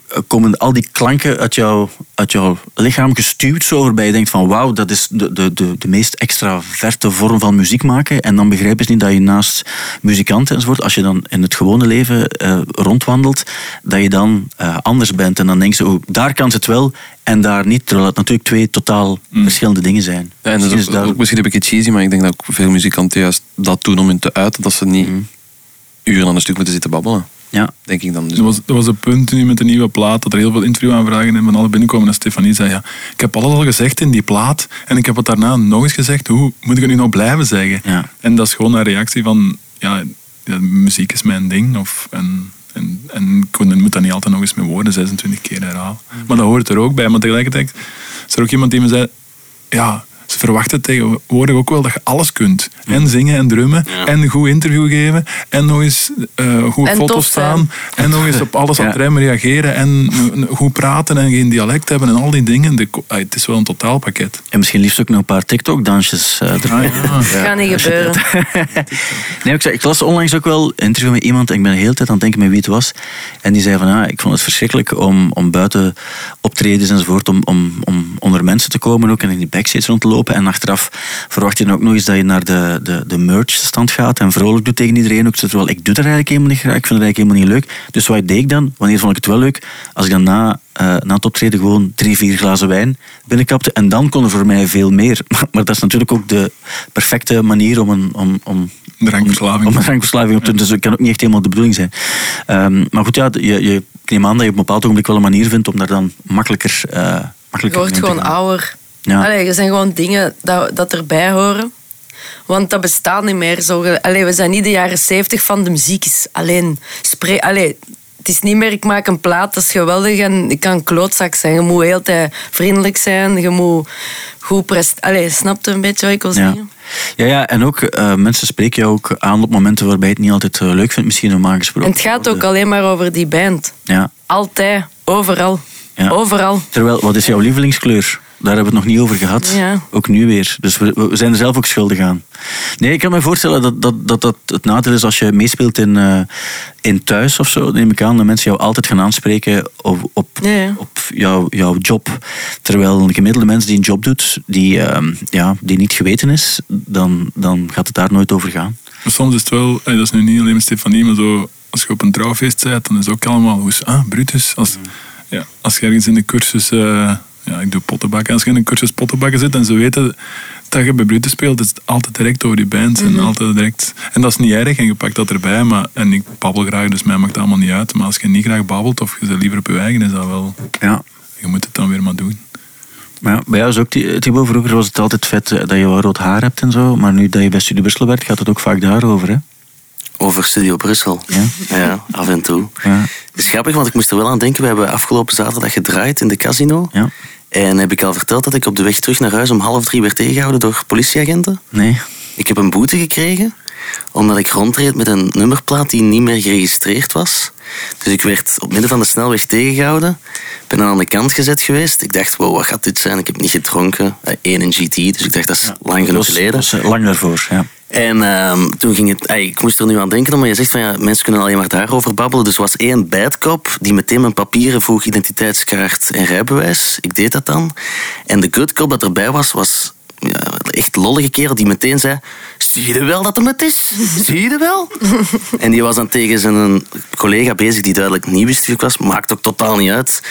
eh, komen al die klanken uit, jou, uit jouw lichaam gestuurd zo, waarbij je denkt van wauw, dat is de, de, de, de meest extraverte vorm van muziek maken. En dan begrijpen ze niet dat je naast muzikanten enzovoort, als je dan in het gewone leven eh, rondwandelt, dat je dan eh, anders bent. En dan denken ze, oh, daar kan ze het wel en daar niet. Terwijl het natuurlijk twee totaal verschillende dingen zijn. Ja, en dat Misschien is is ook, daar- ook misschien een beetje cheesy, maar ik denk dat ook veel muzikanten juist dat doen om hun te uiten, dat ze niet uren aan een stuk moeten zitten babbelen. ja. Denk ik dan. Dus Er was, er was een punt nu met de nieuwe plaat dat er heel veel interviewaanvragen en van alle binnenkomen. En Stefanie zei, ja, ik heb alles al gezegd in die plaat en ik heb het daarna nog eens gezegd. Hoe moet ik het nu nog blijven zeggen? Ja. En dat is gewoon een reactie van, ja, ja, muziek is mijn ding. Of, en, en, en ik moet dat niet altijd nog eens met woorden 26 keer herhalen. Maar dat hoort er ook bij. Maar tegelijkertijd is er ook iemand die me zei, ja, ze verwachten tegenwoordig ook wel dat je alles kunt. En zingen en drummen. Ja. En een goed interview geven. En nog eens eh goed op En foto tof staan. En nog eens op alles aan het remmen reageren. En goed praten en geen dialect hebben. En al die dingen. De, het is wel een totaalpakket. En misschien liefst ook nog een paar TikTok-dansjes eh erbij. Ah, ja. Dat gaat niet gebeuren. Nee, ik, zei, ik las onlangs ook wel een interview met iemand en ik ben de hele tijd aan het denken met wie het was. En die zei van, ah, ik vond het verschrikkelijk om, om buiten optredens enzovoort, om, om, om onder mensen te komen ook en in die backstage rond te lopen. En achteraf verwacht je dan ook nog eens dat je naar de, de, de merch-stand gaat en vrolijk doet tegen iedereen. Ook, terwijl ik doe dat eigenlijk helemaal niet graag, ik vind het eigenlijk helemaal niet leuk. Dus wat deed ik dan? Wanneer vond ik het wel leuk? Als ik dan na, eh, na het optreden gewoon drie, vier glazen wijn binnenkapte. En dan kon er voor mij veel meer. Maar, maar dat is natuurlijk ook de perfecte manier om een... Om, om, Drankverslaving. om een drankverslaving op te doen. Dus dat kan ook niet echt helemaal de bedoeling zijn. Ehm, maar goed, ja, je, je, ik neem aan dat je op een bepaald ogenblik wel een manier vindt om daar dan makkelijker, eh Je makkelijker wordt gewoon gaan. ouder. Ja. Allee, er zijn gewoon dingen dat, dat erbij horen. Want dat bestaat niet meer. Zo. Allee, we zijn niet de jaren zeventig van de muziek. Is alleen spray, allee, het is niet meer, ik maak een plaat, dat is geweldig en ik kan klootzak zijn. Je moet heel tijd vriendelijk zijn. Je moet goed presteren. Allee, snap je een beetje wat ik wil zeggen? Ja, ja, en ook eh, mensen spreken jou ook aan op momenten waarbij je het niet altijd eh, leuk vindt, misschien normaal gesproken. En het gaat ook alleen maar over die band. Ja, Altijd, overal. Ja. Overal. Terwijl, wat is jouw lievelingskleur? Daar hebben we het nog niet over gehad. Ja. Ook nu weer. Dus we, we zijn er zelf ook schuldig aan. Nee, ik kan me voorstellen dat dat, dat, dat het nadeel is als je meespeelt in, eh, in thuis of zo. Neem ik aan dat mensen jou altijd gaan aanspreken op, op, Ja, ja. op jouw, jouw job. Terwijl een gemiddelde mens die een job doet die, ehm, ja, die niet geweten is, dan, dan gaat het daar nooit over gaan. Maar soms is het wel, dat is nu niet alleen met Stefanie, maar zo, als je op een trouwfeest bent, dan is het ook allemaal, hoe is, ah, Brutus. Als, ja, als je ergens in de cursus, eh, ja, ik doe pottenbakken, als je in een cursus pottenbakken zit en ze weten dat je bij Brutus speelt, is het altijd direct over die band. En, altijd direct, en dat is niet erg en je pakt dat erbij, maar, en ik babbel graag, dus mij maakt het allemaal niet uit. Maar als je niet graag babbelt of je zit liever op je eigen, is dat wel, Ja. je moet het dan weer maar doen. Maar ja, bij jou is ook, Thi- Thibaut, vroeger was het altijd vet eh, dat je wel rood haar hebt en zo. Maar nu dat je bij Studie Brussel werkt, gaat het ook vaak daarover, hè? Over Studio Brussel. Ja. Ja, af en toe. Ja. Het is grappig, want ik moest er wel aan denken. We hebben afgelopen zaterdag gedraaid in de casino. Ja. En heb ik al verteld dat ik op de weg terug naar huis om half drie werd tegengehouden door politieagenten. Nee. Ik heb een boete gekregen omdat ik rondreed met een nummerplaat die niet meer geregistreerd was. Dus ik werd op midden van de snelweg tegengehouden. Ben dan aan de kant gezet geweest. Ik dacht, wow, wat gaat dit zijn? Ik heb niet gedronken. Eh, één in GT, dus ik dacht, dat is lang genoeg geleden. dat eh, lang daarvoor, ja. En ehm, toen ging het... ik moest er nu aan denken, omdat je zegt van ja, mensen kunnen alleen maar daarover babbelen. Dus er was één bad cop die meteen mijn papieren vroeg, identiteitskaart en rijbewijs. Ik deed dat dan. En de good cop dat erbij was, was ja, echt lollige kerel die meteen zei... Zie je wel dat hem het is? Zie je wel? en die was dan tegen zijn collega bezig die duidelijk niet wist wie ik was. Maakt ook totaal niet uit.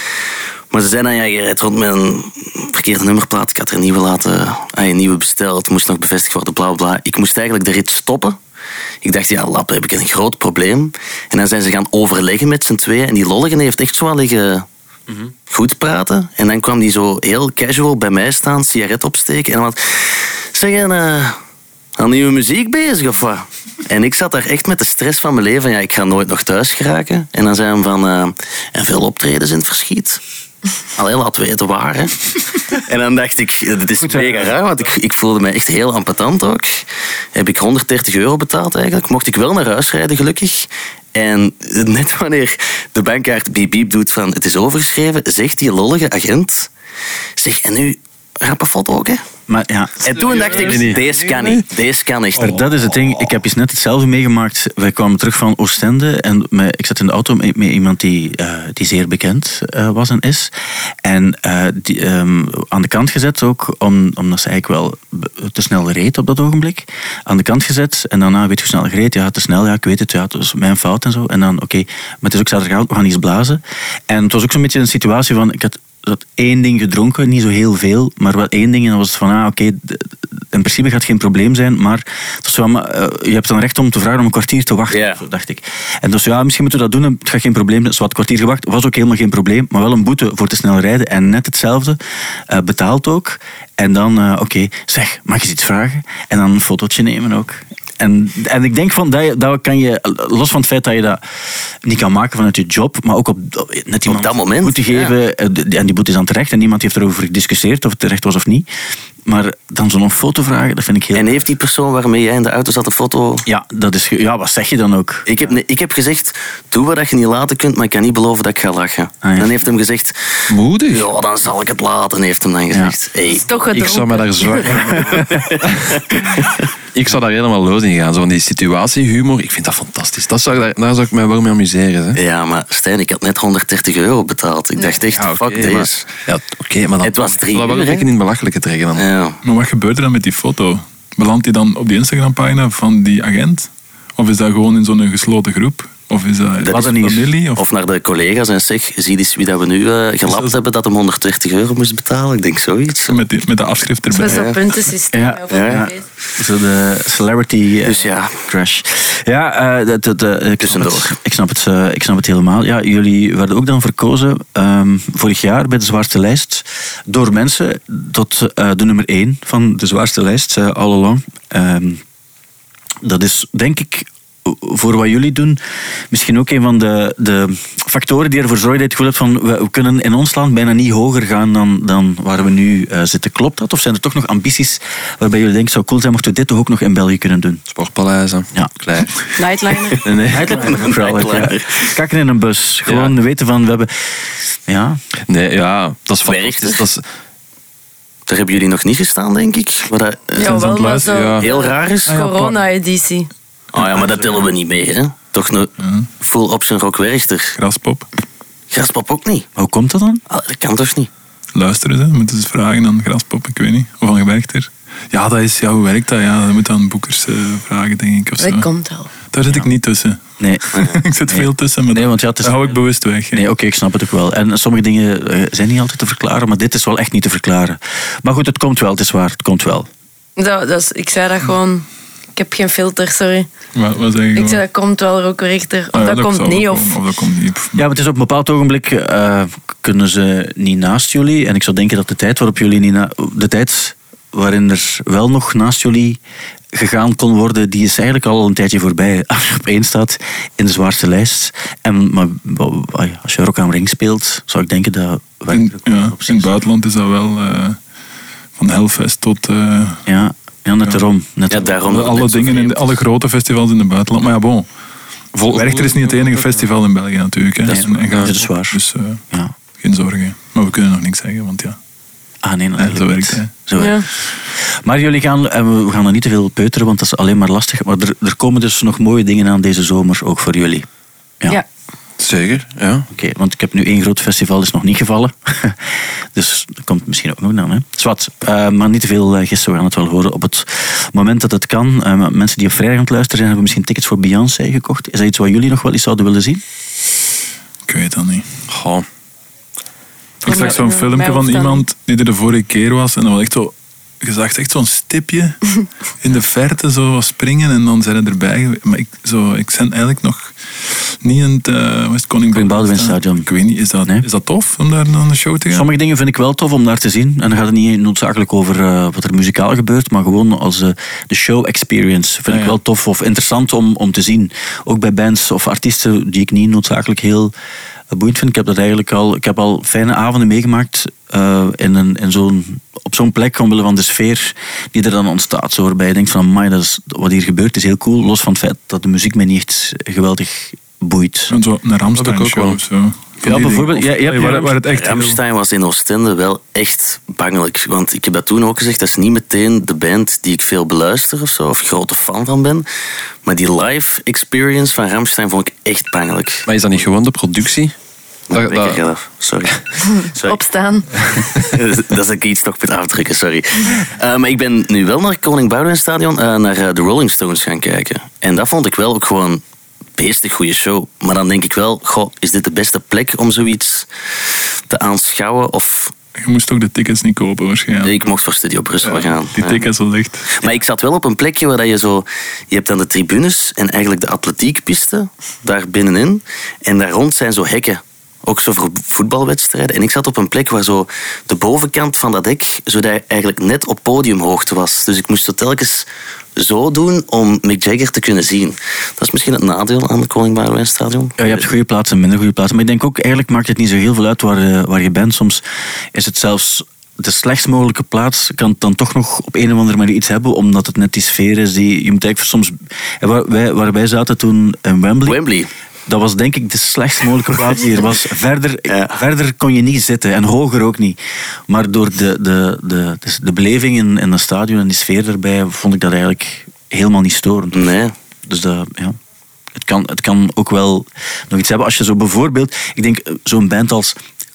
Maar ze zei dan, ja, je rijdt rond met een verkeerde nummerplaat. Ik had er een nieuwe laten, een nieuwe besteld. Het moest nog bevestigd worden, bla bla. Ik moest eigenlijk de rit stoppen. Ik dacht, ja, lap, heb ik een groot probleem. En dan zijn ze gaan overleggen met z'n tweeën. En die lolligen heeft echt zo liggen goed praten. En dan kwam die zo heel casual bij mij staan, sigaret opsteken. En dan wat, zeg je, eh, aan nieuwe muziek bezig of wat? En ik zat daar echt met de stress van mijn leven. Ja, ik ga nooit nog thuis geraken. En dan zei hij van, eh, en veel optredens in het verschiet. Allee, laten we weten waar, hè. En dan dacht ik, dit is mega raar, want ik, ik voelde me echt heel ampetant ook. Heb ik 130 euro betaald eigenlijk. Mocht ik wel naar huis rijden, gelukkig. En net wanneer de bankkaart biep biep doet van het is overgeschreven, zegt die lollige agent, zeg, en nu, rap een foto ook, hè. Maar ja, En toen dacht ik, Nee, deze kan niet, deze kan echt. Maar dat is het ding. Ik heb eens net hetzelfde meegemaakt. Wij kwamen terug van Oostende en met- ik zat in de auto met, met iemand die, eh, die zeer bekend eh, was en is. En eh, die, ehm, aan de kant gezet ook, om, omdat ze eigenlijk wel te snel reed op dat ogenblik. Aan de kant gezet en daarna, weet je hoe snel ik reed? Ja, te snel, ja, ik weet het, ja, het was mijn fout en zo. En dan, oké, maar het is ook zaterdagavond, we gaan iets blazen. En het was ook zo'n beetje een situatie van, ik had dat één ding gedronken, niet zo heel veel, maar wel één ding. En dan was van, ah, oké, d- in principe gaat het geen probleem zijn, maar zo, maar, eh, je hebt dan recht om te vragen om een kwartier te wachten, dacht ik. En dus ja, misschien moeten we dat doen, het gaat geen probleem zijn. Dus wat kwartier gewacht, was ook helemaal geen probleem, maar wel een boete voor te snel rijden. En net hetzelfde, eh, betaald ook. En dan, eh, oké, zeg, mag je eens iets vragen? En dan een fotootje nemen ook. En, en ik denk van, dat, kan je, los van het feit dat je dat niet kan maken vanuit je job, maar ook op, op- net iemand dat moment, boete geven, eh, en die boete is dan terecht en niemand heeft erover gediscussieerd of het terecht was of niet. Maar dan zo'n foto vragen, dat vind ik heel... En heeft die persoon waarmee jij in de auto zat een foto... Ja, dat is, ja, wat zeg je dan ook? Ik heb, nee, ik heb gezegd, doe wat je niet laten kunt, maar ik kan niet beloven dat ik ga lachen. Ah, ja. Dan heeft hem gezegd, Moedig. ja, dan zal ik het laten, heeft hem dan gezegd. Hey, is toch Ik zou me daar zo... ik zou daar helemaal los in gaan. Zo van die situatiehumor, ik vind dat fantastisch. Dat zou, daar, daar zou ik mij wel mee amuseren. Hè. Ja, maar Stijn, ik had net 130 euro betaald. Ik dacht echt, Ja, fuck maar- deze. Ja, oké, maar dan, Het was drie uur, beetje in belachelijke trekken dan. Ja. Maar wat gebeurt er dan met die foto? Belandt die dan op die Instagram-pagina van die agent? Of is dat gewoon in zo'n gesloten groep? Of is dat, Dat is is familie? Of, Of naar de collega's en zeg, zie eens wie dat we nu eh, gelapt dat- hebben dat hem 130 euro moest betalen. Ik denk zoiets. met, die, met de afschrift erbij? was zo'n puntensysteem. Ja, ja. Zo de celebrity eh, Dus ja. crash. Ja, eh, dat, dat, ik, snap Tussendoor. het, ik, snap het, ik snap het helemaal. Ja, jullie werden ook dan verkozen ehm, vorig jaar bij de zwaarste lijst door mensen tot eh, de nummer 1 van de zwaarste lijst, all along. Ehm, dat is denk ik voor wat jullie doen, misschien ook een van de, de factoren die ervoor zorgen dat je het gevoel hebt van we, we kunnen in ons land bijna niet hoger gaan dan, dan waar we nu eh, zitten. Klopt dat? Of zijn er toch nog ambities waarbij jullie denken, zou cool zijn mochten we dit toch ook nog in België kunnen doen? Sportpaleizen. Ja. Klein. Nightliner. Nee, nee. Vooral, ja. Kakken in een bus. Gewoon weten van, we hebben... Ja, Nee, ja, dat is. Werkt Dat is, Daar hebben jullie nog niet gestaan, denk ik. Wat dat, eh, Ja, wel, maar luisteren? zo. Ja. heel raar is. Corona-editie. Oh ja, maar dat tellen we niet mee, hè? Toch een full option rock Werchter. Graspop. Graspop ook niet. hoe komt dat dan? Ah, Dat kan toch niet? Luisteren ze, moeten ze vragen aan Graspop, ik weet niet. Of aan Werchter. Ja, dat is, ja, hoe werkt dat? Ja, dat moet aan boekers eh, vragen, denk ik. Of zo. Dat komt wel. Daar zit ik niet tussen. Nee. ik zit veel tussen, maar Nee, want ja, het is- daar hou ik bewust weg. hè. Nee, oké, ik snap het ook wel. En sommige dingen eh, zijn niet altijd te verklaren, maar dit is wel echt niet te verklaren. Maar goed, het komt wel, het is waar, het komt wel. Dat, dat is, ik zei dat gewoon. Ik heb geen filter, sorry. Wat, wat zeg je? Ik zei dat komt wel Rockrichter. Of Ah, ja, dat komt niet. wel Of, komen, of dat komt niet. Ja, maar het is op een bepaald ogenblik eh, kunnen ze niet naast jullie. En ik zou denken dat de tijd waarop jullie niet na- de tijd waarin er wel nog naast jullie gegaan kon worden, die is eigenlijk al een tijdje voorbij. Als je op één staat in de zwaarste lijst. En maar, ah als je Rock am Ring speelt, zou ik denken dat in, ja, op in het buitenland is dat wel eh, van Hellfest tot eh, Ja, ja, net Ja. erom. Net Ja, daarom alle, dingen, in de, alle grote festivals in het buitenland. Maar ja, bon. Vol- Werchter is niet het enige festival in België natuurlijk. Hè. Dat is En- waar. gaat- Dat is waar. Dus eh, Ja. geen zorgen. Maar we kunnen nog niks zeggen, want ja. Ah nee, natuurlijk zo werkt het. Zo ja. Maar jullie gaan, en we gaan er niet te veel peuteren, want dat is alleen maar lastig. Maar er, er komen dus nog mooie dingen aan deze zomer, ook voor jullie. Ja. Ja. Zeker, ja. Oké, want ik heb nu één groot festival, is nog niet gevallen. dus dat komt misschien ook nog dan. Hè. Zwat, eh, maar niet te veel uh, gisteren, we gaan het wel horen op het moment dat het kan. Eh, mensen die op vrijdag aan het luisteren zijn, hebben misschien tickets voor Beyoncé gekocht. Is dat iets wat jullie nog wel eens zouden willen zien? Ik weet dat niet. Goh. Ik zag zo'n filmpje van iemand die er de vorige keer was. En dat was echt zo... Je zag echt zo'n stipje in de verte zo wat springen en dan zijn er erbij geweest. Maar ik, zo, ik ben eigenlijk nog niet in het, uh, West Koning Koning Boudewijnstadion. Ik weet niet, is dat, Nee? is dat tof om daar naar een show te gaan? Sommige dingen vind ik wel tof om daar te zien. En dan gaat het niet noodzakelijk over eh, wat er muzikaal gebeurt, maar gewoon als eh, de show experience. Vind Ah, ik wel tof of interessant om, om te zien. Ook bij bands of artiesten die ik niet noodzakelijk heel eh, boeiend vind. Ik heb dat eigenlijk al, ik heb al fijne avonden meegemaakt eh, in een, in zo'n, op zo'n plek omwille van de sfeer die er dan ontstaat. Zo waarbij je denkt van, amai, dat is, wat hier gebeurt is heel cool. Los van het feit dat de muziek mij niet echt geweldig boeit. Zo'n zo, een Ramstein ook show wel. of zo. Ja, bijvoorbeeld, ja, je hebt- Of- waar, waar het echt heel- Ramstein was in Oostende wel echt bangelijk. Want ik heb dat toen ook gezegd, dat is niet meteen de band die ik veel beluister of zo, of grote fan van ben. Maar die live experience van Ramstein vond ik echt bangelijk. Maar is dat niet gewoon de productie? Dat Dat- ik. Sorry. Sorry. Opstaan. dat is ik iets toch moet afdrukken, sorry. Eh, maar ik ben nu wel naar het Koning Boudewijnstadion, eh naar eh, de Rolling Stones gaan kijken. En dat vond ik wel ook gewoon beestig goede show. Maar dan denk ik wel, goh, is dit de beste plek om zoiets te aanschouwen? Of Je moest ook de tickets niet kopen waarschijnlijk. ik mocht voor Studio Brussel gaan. Die Ja. tickets was echt... Maar ik zat wel op een plekje waar dat je zo... Je hebt dan de tribunes en eigenlijk de atletiekpiste daar binnenin. En daar rond zijn zo hekken. Ook zo voor voetbalwedstrijden. En ik zat op een plek waar zo de bovenkant van dat hek... zodat je eigenlijk net op podiumhoogte was. Dus ik moest zo telkens zo doen om Mick Jagger te kunnen zien. Dat is misschien het nadeel aan het Koning Boudewijnstadion. Ja, je hebt goede plaatsen en minder goede plaatsen. Maar ik denk ook, eigenlijk maakt het niet zo heel veel uit waar, eh, waar je bent. Soms is het zelfs de slechtst mogelijke plaats, kan het dan toch nog op een of andere manier iets hebben, omdat het net die sfeer is die... Je moet eigenlijk soms... Ja, waar, wij, waar wij zaten toen in Wembley... Wembley. Dat was denk ik de slechtst mogelijke plaats die er was. Verder, Ja. verder kon je niet zitten en hoger ook niet. Maar door de, de, de, de, de beleving in, in het stadion en die sfeer erbij vond ik dat eigenlijk helemaal niet storend. Nee. Dus dat, ja. Het kan, het kan ook wel nog iets hebben. Als je zo bijvoorbeeld, ik denk eh, zo'n band als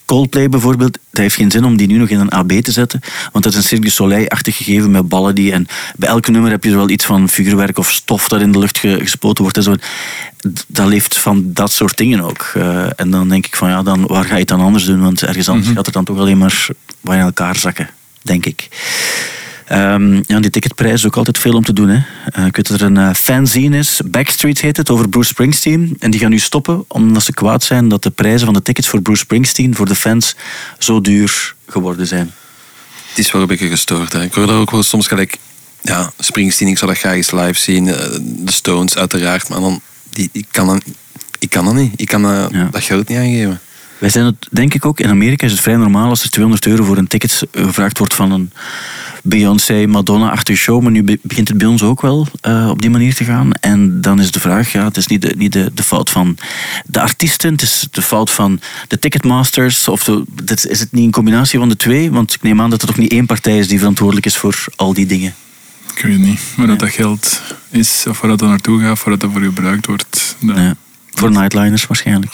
Coldplay bijvoorbeeld, dat heeft geen zin om die nu nog in een AB te zetten. Want dat is een Cirque du Soleil-achtig gegeven met ballen die... En bij elke nummer heb je zo wel iets van vuurwerk of stof dat in de lucht ge- gespoten wordt. En zo. Dat leeft van dat soort dingen ook. Eh, en dan denk ik van, ja, dan, waar ga je het dan anders doen? Want ergens anders gaat het dan toch alleen maar in elkaar zakken, denk ik. Ehm, ja, die ticketprijs is ook altijd veel om te doen. Hè. Eh, ik weet dat er een eh, fanzine is, Backstreet heet het, over Bruce Springsteen. En die gaan nu stoppen omdat ze kwaad zijn dat de prijzen van de tickets voor Bruce Springsteen voor de fans zo duur geworden zijn. Het is wel een beetje gestoord. Hè. Ik hoor daar ook wel soms gelijk ja, Springsteen, ik zou dat graag eens live zien. eh, De Stones, uiteraard. Maar dan, die, ik, kan dan, ik kan dat niet. Ik kan Ja. dat geld niet aangeven. Wij zijn het, denk ik ook, in Amerika is het vrij normaal als er 200 euro voor een ticket gevraagd wordt van een Beyoncé, Madonna-achtige show. Maar nu be- begint het bij ons ook wel eh, op die manier te gaan. En dan is de vraag, ja, het is niet de, niet de, de fout van de artiesten, het is de fout van de ticketmasters. Of de, dit, is het niet een combinatie van de twee? Want ik neem aan dat er toch niet één partij is die verantwoordelijk is voor al die dingen. Ik weet niet waar dat, dat geld is, of waar dat naartoe gaat, voor dat dat voor gebruikt wordt. Ja. Voor nightliners waarschijnlijk.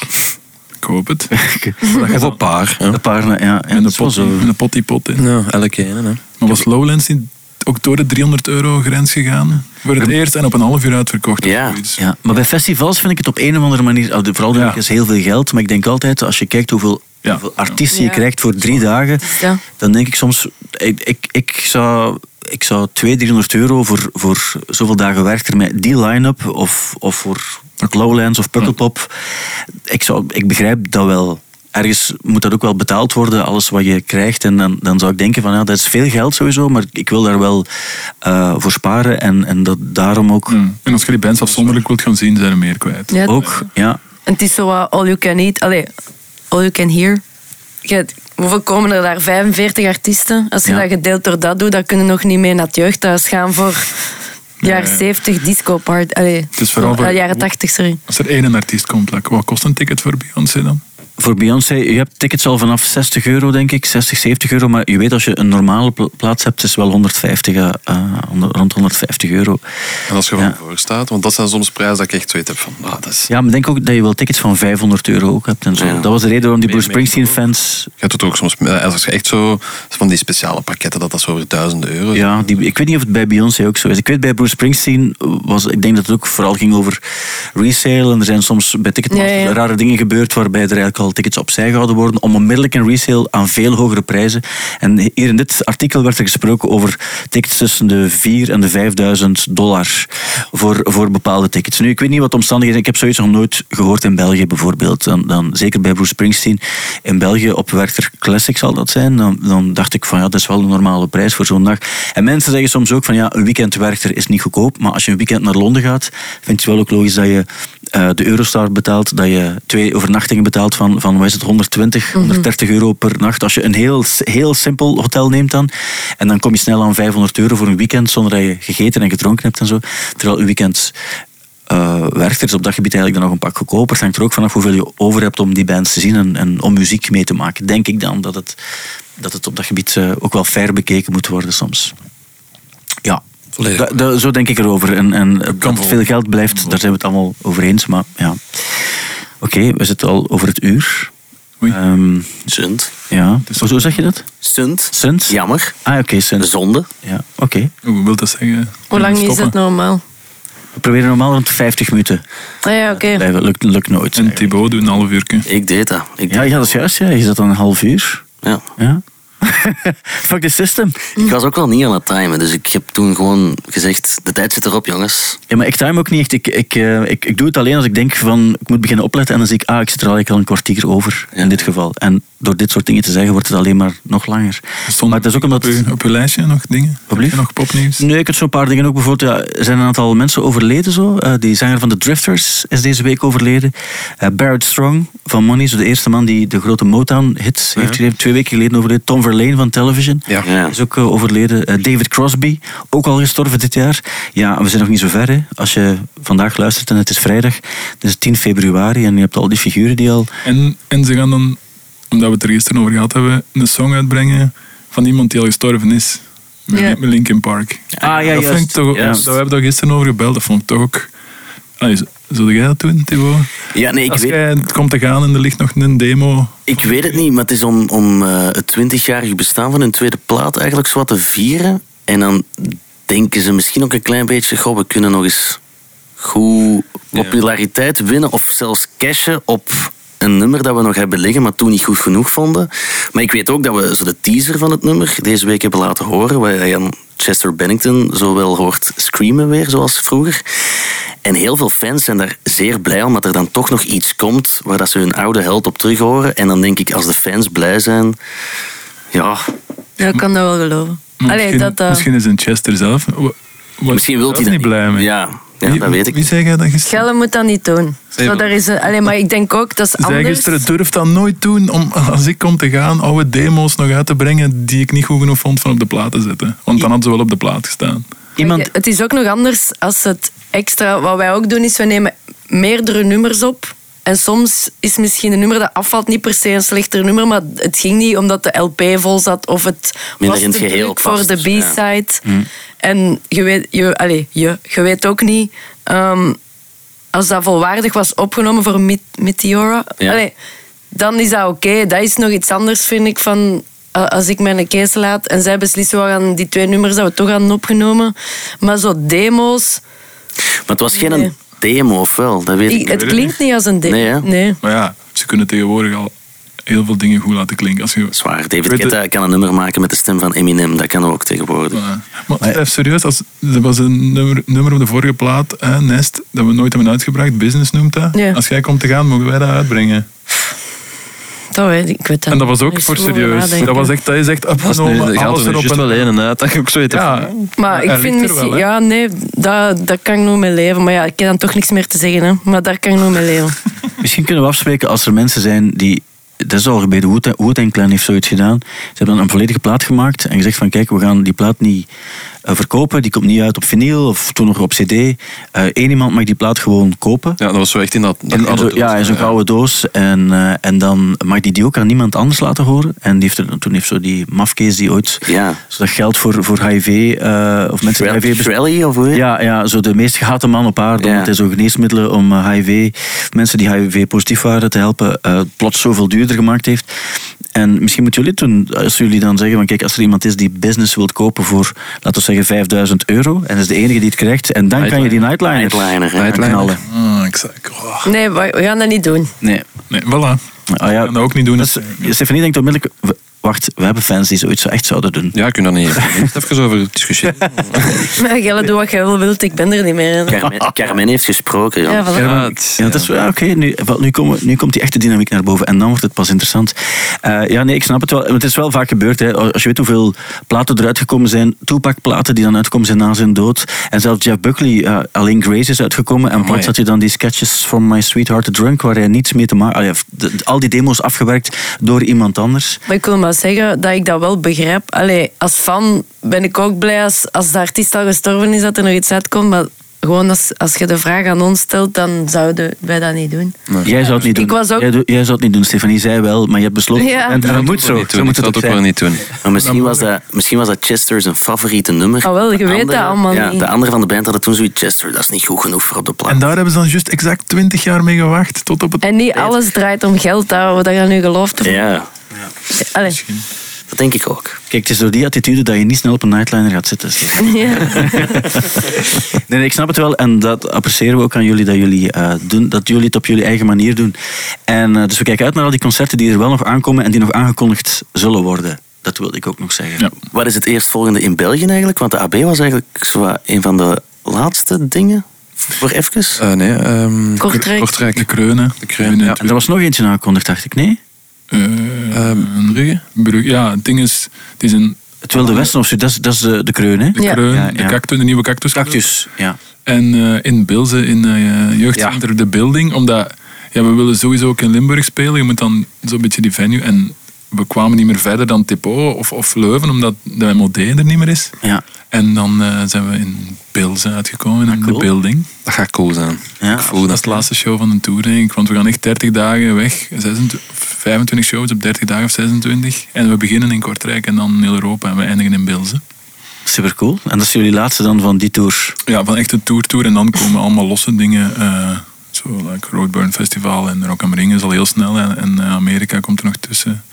Ik hoop het. Of een paar. Een paar, ja, ja, En pot, zo. en de pot die pot. hè. ja elke ene. Hè. Maar was Lowlands niet ook door de 300 euro grens gegaan? Voor het eerst en op een half uur uitverkocht. of Ja. Ja, maar bij festivals vind ik het op een of andere manier, de- vooral Ja. is heel veel geld, maar ik denk altijd, als je kijkt hoeveel, Ja. hoeveel artiesten Ja. je krijgt voor drie dagen, Ja. dan denk ik soms, ik, ik, ik zou... Ik zou 200, 300 euro voor, voor zoveel dagen werken met die line-up of, of voor Lowlands of Pukkelpop. Ik, zou, ik begrijp dat wel. Ergens moet dat ook wel betaald worden, alles wat je krijgt. En dan, dan zou ik denken van ja, dat is veel geld sowieso, maar ik wil daar wel eh, voor sparen. En, en dat daarom ook, Hmm. En als je die bands afzonderlijk wilt gaan zien, zijn er meer kwijt. Ja, ook ja, En het is zo wat all you can eat. Allee, all you can hear. Je hoeveel komen er daar? 45 artiesten. Als je Ja. dat gedeeld door dat doet, dan kun je nog niet mee naar het jeugdhuis gaan voor jaren Nee. 70 disco party. Allee, Het is vooral voor- eh, jaren 80, sorry. Als er één artiest komt, like, wat kost een ticket voor Beyoncé dan? Voor Beyoncé, je hebt tickets al vanaf 60 euro, denk ik, 60, 70 euro. Maar je weet, als je een normale pla- plaats hebt, is wel 150, eh, eh, rond 150 euro. En als je Ja. van voor staat, want dat zijn soms prijzen dat ik echt zoiets heb van, ah, dat is... Ja, maar ik denk ook dat je wel tickets van 500 euro ook hebt en zo. Ja. Dat was de reden waarom die Bruce Springsteen-fans... Je hebt het ook soms, eh, als je echt zo, van die speciale pakketten, dat dat zo over duizenden euro is. Ja, die, ik weet niet of het bij Beyoncé ook zo is. Ik weet bij Bruce Springsteen, was, ik denk dat het ook vooral ging over resale. En er zijn soms bij Ticketmaster Ja, ja. rare dingen gebeurd waarbij er eigenlijk al tickets opzij gehouden worden om onmiddellijk een resale aan veel hogere prijzen. En hier in dit artikel werd er gesproken over tickets tussen de 4 en de 5000 dollar voor, voor bepaalde tickets. Nu, ik weet niet wat de omstandigheden. Ik heb zoiets nog nooit gehoord in België bijvoorbeeld. Dan, dan, zeker bij Bruce Springsteen. In België op Werchter Classic zal dat zijn. Dan, dan dacht ik van ja, dat is wel een normale prijs voor zo'n dag. En mensen zeggen soms ook van ja, een weekend Werchter is niet goedkoop. Maar als je een weekend naar Londen gaat, vind je wel ook logisch dat je eh, de Eurostar betaalt. Dat je twee overnachtingen betaalt van, van wat is het, 120, 130 euro per nacht. Als je een heel, heel simpel hotel neemt dan. En dan kom je snel aan 500 euro voor een weekend zonder dat je gegeten en gedronken hebt en zo. Terwijl een weekend eh werkt er is op dat gebied eigenlijk dan nog een pak goedkoper. Het hangt er ook vanaf hoeveel je over hebt om die bands te zien en, en om muziek mee te maken. Denk ik dan dat het, dat het op dat gebied eh, ook wel fair bekeken moet worden soms. Ja, Volledig. Da- da- zo denk ik erover. En, en dat veel geld blijft, daar zijn we het allemaal over eens. Maar ja, oké, we zitten al over het uur. Oei. Ehm, Zunt. ja, hoezo zeg je dat? Sunt. Sint? Jammer. Ah, oké, Sint. Zonde. Ja, oké. Hoe wil dat zeggen? Hoe lang is het normaal? We proberen normaal rond de 50 minuten. Ah ja, oké. Blijven. Lukt, lukt nooit. En. Thibaut doet een half uur. Ik deed dat. Ik, Ja, ja, dat is juist. Ja. Je zat dan een half uur. ja. Ja. Fuck the system. ik was ook wel niet aan het timen, dus ik heb toen gewoon gezegd, de tijd zit erop jongens. Ja, maar ik time ook niet echt. Ik, ik, eh, ik, ik doe het alleen als ik denk van ik moet beginnen opletten en dan zie ik, ah, ik zit er al eigenlijk al een kwartier over in Ja. dit geval. En door dit soort dingen te zeggen wordt het alleen maar nog langer. Stond maar het is ook omdat... op, uw, op uw lijstje nog dingen? Heb Lief? je nog popnieuws? Nee, ik heb zo'n paar dingen ook. Bijvoorbeeld, ja, er zijn een aantal mensen overleden. Zo. Eh, die zanger van de Drifters is deze week overleden. Eh, Barrett Strong van Money, zo de eerste man die de grote Motown-hits heeft gegeven. Twee weken geleden overleden. Tom Verlaine van Television Ja. Ja. is ook eh, overleden. Eh, David Crosby, ook al gestorven dit jaar. Ja, we zijn nog niet zo ver. Hè. Als je vandaag luistert en het is vrijdag, het is 10 februari en je hebt al die figuren die al... En, en ze gaan dan, omdat we het er gisteren over gehad hebben, een song uitbrengen van iemand die al gestorven is. Met, Linkin Park. Ah, ja, dat, juist. vind ik toch, Juist. dat we hebben daar gisteren over gebeld. Dat vond ik toch ook... Allee, z- Zullen jij dat doen, Thibaut? Ja, nee, ik Als weet, jij het komt te gaan en er ligt nog een demo... ik weet het niet, maar het is om, om eh, het 20-jarige bestaan van hun tweede plaat eigenlijk zo wat te vieren. En dan denken ze misschien ook een klein beetje, goh, we kunnen nog eens goed populariteit winnen of zelfs cashen op een nummer dat we nog hebben liggen, maar toen niet goed genoeg vonden. Maar ik weet ook dat we zo de teaser van het nummer deze week hebben laten horen, waar je aan Chester Bennington zo wel hoort screamen weer, zoals vroeger. En heel veel fans zijn daar zeer blij om, dat er dan toch nog iets komt waar dat ze hun oude held op terug horen. En dan denk ik, als de fans blij zijn, ja, Ja, ik kan dat wel geloven. Allee, misschien, dat, eh, misschien is in Chester zelf... was Misschien wil hij niet blij mee. Ja, ja Wie- dat weet ik Wie zei jij dat gisteren? Gelle moet dat niet doen. Zo, daar is een, allee, maar ik denk ook, dat is Zij anders. gisteren durf dat nooit doen om als ik kom te gaan oude demo's nog uit te brengen die ik niet goed genoeg vond van op de plaat te zetten. Want dan hadden ze wel op de plaat gestaan. Iemand, Het is ook nog anders als het extra... Wat wij ook doen, is we nemen meerdere nummers op. En soms is misschien een nummer dat afvalt niet per se een slechter nummer, maar het ging niet omdat de LP vol zat of het Minder was in het te geheel druk voor past, de B-side. En je weet, je, allez, je, je weet ook niet... ehm, als dat volwaardig was opgenomen voor Met- Meteora, Ja. allee, dan is dat oké. Dat is nog iets anders, vind ik, van eh, als ik mijn case laat en zij beslissen, we gaan die twee nummers dat we toch hadden opgenomen. Maar zo demo's, Maar het was geen Nee. een demo, of wel? Dat weet ik het klinkt niet als een demo. Nee, hè? nee. Maar ja, ze kunnen tegenwoordig al heel veel dingen goed laten klinken. Als je, Zwaar. David Guetta kan een nummer maken met de stem van Eminem. Dat kan ook tegenwoordig. Maar, maar even serieus, als, er was een nummer, nummer op de vorige plaat, hè, Nest, dat we nooit hebben uitgebracht. Business noemt dat. Ja. Als jij komt te gaan, mogen wij dat uitbrengen. Dat weet ik. ik weet dat En dat was ook voor serieus. nadenken. Dat, was echt, dat is echt Dat opgenomen. gaat alles er erop juist en- wel een uit. Dat ik ook zo weet. Ja, Maar ik vind misschien... wel, ja, nee, dat, dat kan ik nog mee leven. Maar ja, ik heb dan toch niks meer te zeggen. Hè. Maar daar kan ik nog mee leven. misschien kunnen we afspreken als er mensen zijn die... Dat is al gebeurd. Wu- Wu-Tang Clan heeft zoiets gedaan. Ze hebben een volledige plaat gemaakt en gezegd van kijk, we gaan die plaat niet verkopen. Die komt niet uit op vinyl of toen nog op cd. Eén iemand mag die plaat gewoon kopen. Ja, dat was zo echt in dat... dat In, in oude zo, doos, ja, in zo'n gouden doos. En, eh, en dan mag die die ook aan niemand anders laten horen. En die heeft er, toen heeft zo die mafkees die ooit Ja. zo dat geld voor, voor HIV, eh, of mensen HIV Shrelly, of hoe heet ja, ja, zo de meest gehate man op aarde. Ja. Omdat hij zo geneesmiddelen om eh, HIV, mensen die HIV-positief waren te helpen, eh, plots zoveel duurder gemaakt heeft. En misschien moeten jullie het doen, als jullie dan zeggen van kijk, als er iemand is die business wilt kopen voor, laten we zeggen, 5000 euro, en dat is de enige die het krijgt, en dan kan je die nightliner, Nightliner, knallen. Ah, ik zei, oh, Nee, we we gaan dat niet doen. Nee. nee, voilà. Ah, ja. Ik kan dat ook niet doen. Is- Stefanie denkt onmiddellijk, wacht, we hebben fans die zoiets zo echt zouden doen. Ja, kun je daar niet even over discussiëren? Maar Gelle, doe wat jij wilt. Ik ben er niet meer. Carmen, Carmen heeft gesproken. Ja. Ja, voilà. Ja, het- Ja, dat is, ja, oké, nu, wel, nu, komen, nu komt die echte dynamiek naar boven en dan wordt het pas interessant. Eh, ja, nee, ik snap het wel. Het is wel vaak gebeurd. Hè. Als je weet hoeveel platen eruit gekomen zijn, Tupac-platen die dan uitgekomen zijn na zijn dood. En zelfs Jeff Buckley, eh, alleen Grace is uitgekomen. En plots had je dan die sketches from My Sweetheart the Drunk, waar hij niets mee te maken had. Al die demos afgewerkt door iemand anders. Maar ik wil maar zeggen dat ik dat wel begrijp. Allee, als fan ben ik ook blij als, als de artiest al gestorven is dat er nog iets uitkomt. Maar gewoon als, als je de vraag aan ons stelt, dan zouden wij dat niet doen. Jij zou het niet doen. Ik was ook- Jij, zou het niet doen, Stefanie. Zij wel, maar je hebt besloten. Ja. En, en dat moet zo. Niet Zo doen. moet Ik het zou ook het ook wel niet doen. Maar misschien was, dat, misschien was dat Chester zijn favoriete nummer. Ah, wel, je De weet dat allemaal ja, niet. De andere van de band hadden toen zoiets Chester, dat is niet goed genoeg voor op de plaat. En daar hebben ze dan juist exact 20 jaar mee gewacht. Tot op het... En niet alles draait om geld, dat, dat je nu gelooft. of- Ja, Allee. dat denk ik ook. Kijk, het is door die attitude dat je niet snel op een nightliner gaat zitten. Ja. Nee, nee, ik snap het wel. En dat appreciëren we ook aan jullie, dat jullie, eh, doen, dat jullie het op jullie eigen manier doen. En, eh, dus we kijken uit naar al die concerten die er wel nog aankomen en die nog aangekondigd zullen worden. Dat wilde ik ook nog zeggen. Ja. Wat is het eerstvolgende in België eigenlijk? Want de AB was eigenlijk zo een van de laatste dingen voor even. Eh, nee, ehm, Kortrijk. Kortrijk. De Kreunen. De Kreunen, ja. En er was nog eentje aangekondigd, dacht ik, nee? Eh, Brugge? Brugge. Ja, het ding is, het is een... Het Wilde Westen of zo, dat is, dat is de, de kreun, hè? De Ja. Kreun, Ja, de, ja. cactus, de nieuwe cactus. Cactus, ja. En eh, in Bilze, in uh, jeugdcenter De Building. Omdat ja, we willen sowieso ook in Limburg spelen. Je moet dan zo'n beetje die venue. En we kwamen niet meer verder dan Tipo of, of Leuven, omdat de MOD er niet meer is. Ja. En dan eh, zijn we in Bilze uitgekomen, in cool. The Building. Dat gaat cool zijn. Ja. Ik voel Dat is de laatste show van de tour, denk ik. Want we gaan echt 30 dagen weg. 26, 25 shows op 30 dagen of 26. En we beginnen in Kortrijk en dan in heel Europa. En we eindigen in Bilze. Super cool. En dat is jullie laatste dan van die tour. Ja, van echt een tour-tour. En dan komen allemaal losse dingen. eh, zo, like Roadburn Festival en Rock am Ring is al heel snel. En, en eh, Amerika komt er nog tussen.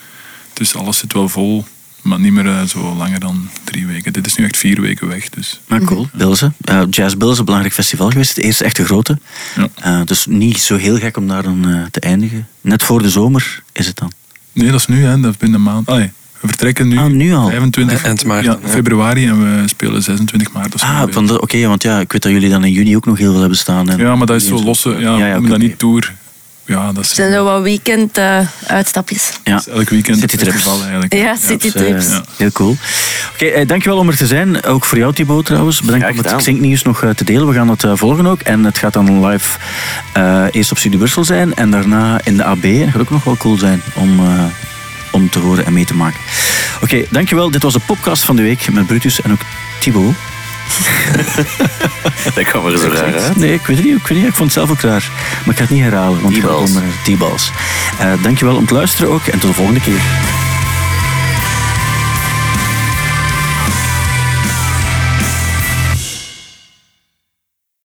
Dus alles zit wel vol. Maar niet meer eh, zo langer dan drie weken. Dit is nu echt vier weken weg. Dus Maar cool, Bilze. Eh, Jazz Bilze is een belangrijk festival geweest. Het eerste echte grote. ja. Eh, dus niet zo heel gek om daar dan eh, te eindigen. Net voor de zomer is het dan. Nee, dat is nu, hè. dat is binnen een maand. Allee, we vertrekken nu, Ah, nu al? 25 Eind maart, ja, februari en we spelen 26 maart. Ah, van de- oké, want ja, ik weet dat jullie dan in juni ook nog heel veel hebben staan. En Ja, maar dat is zo losse. Ja, Ja, ja, we oké, noemen dat niet tour. Ja, dat Het zijn zo wat weekend eh, uitstapjes. Ja. elk weekend City een trips. festival eigenlijk. Ja, citytrips. Eh, Heel cool. Oké, eh, dankjewel om er te zijn. Ook voor jou, Thibaut, trouwens. Bedankt om het. Xinknieuws nog te delen. We gaan het eh, volgen ook. En het gaat dan live eh, eerst op Studio Brussel zijn en daarna in de AB. En dat gaat ook nog wel cool zijn om, eh, om te horen en mee te maken. Oké, dankjewel. Dit was de podcast van de week met Brutus en ook Thibaut. Dat kwam er zo raar uit. Nee, ik weet het niet. Ik, weet niet. ik vond het zelf ook raar. Maar ik ga het niet herhalen. Want het gaat T-balls. om, eh, T-balls. Eh, dankjewel om het luisteren ook. En tot de volgende keer.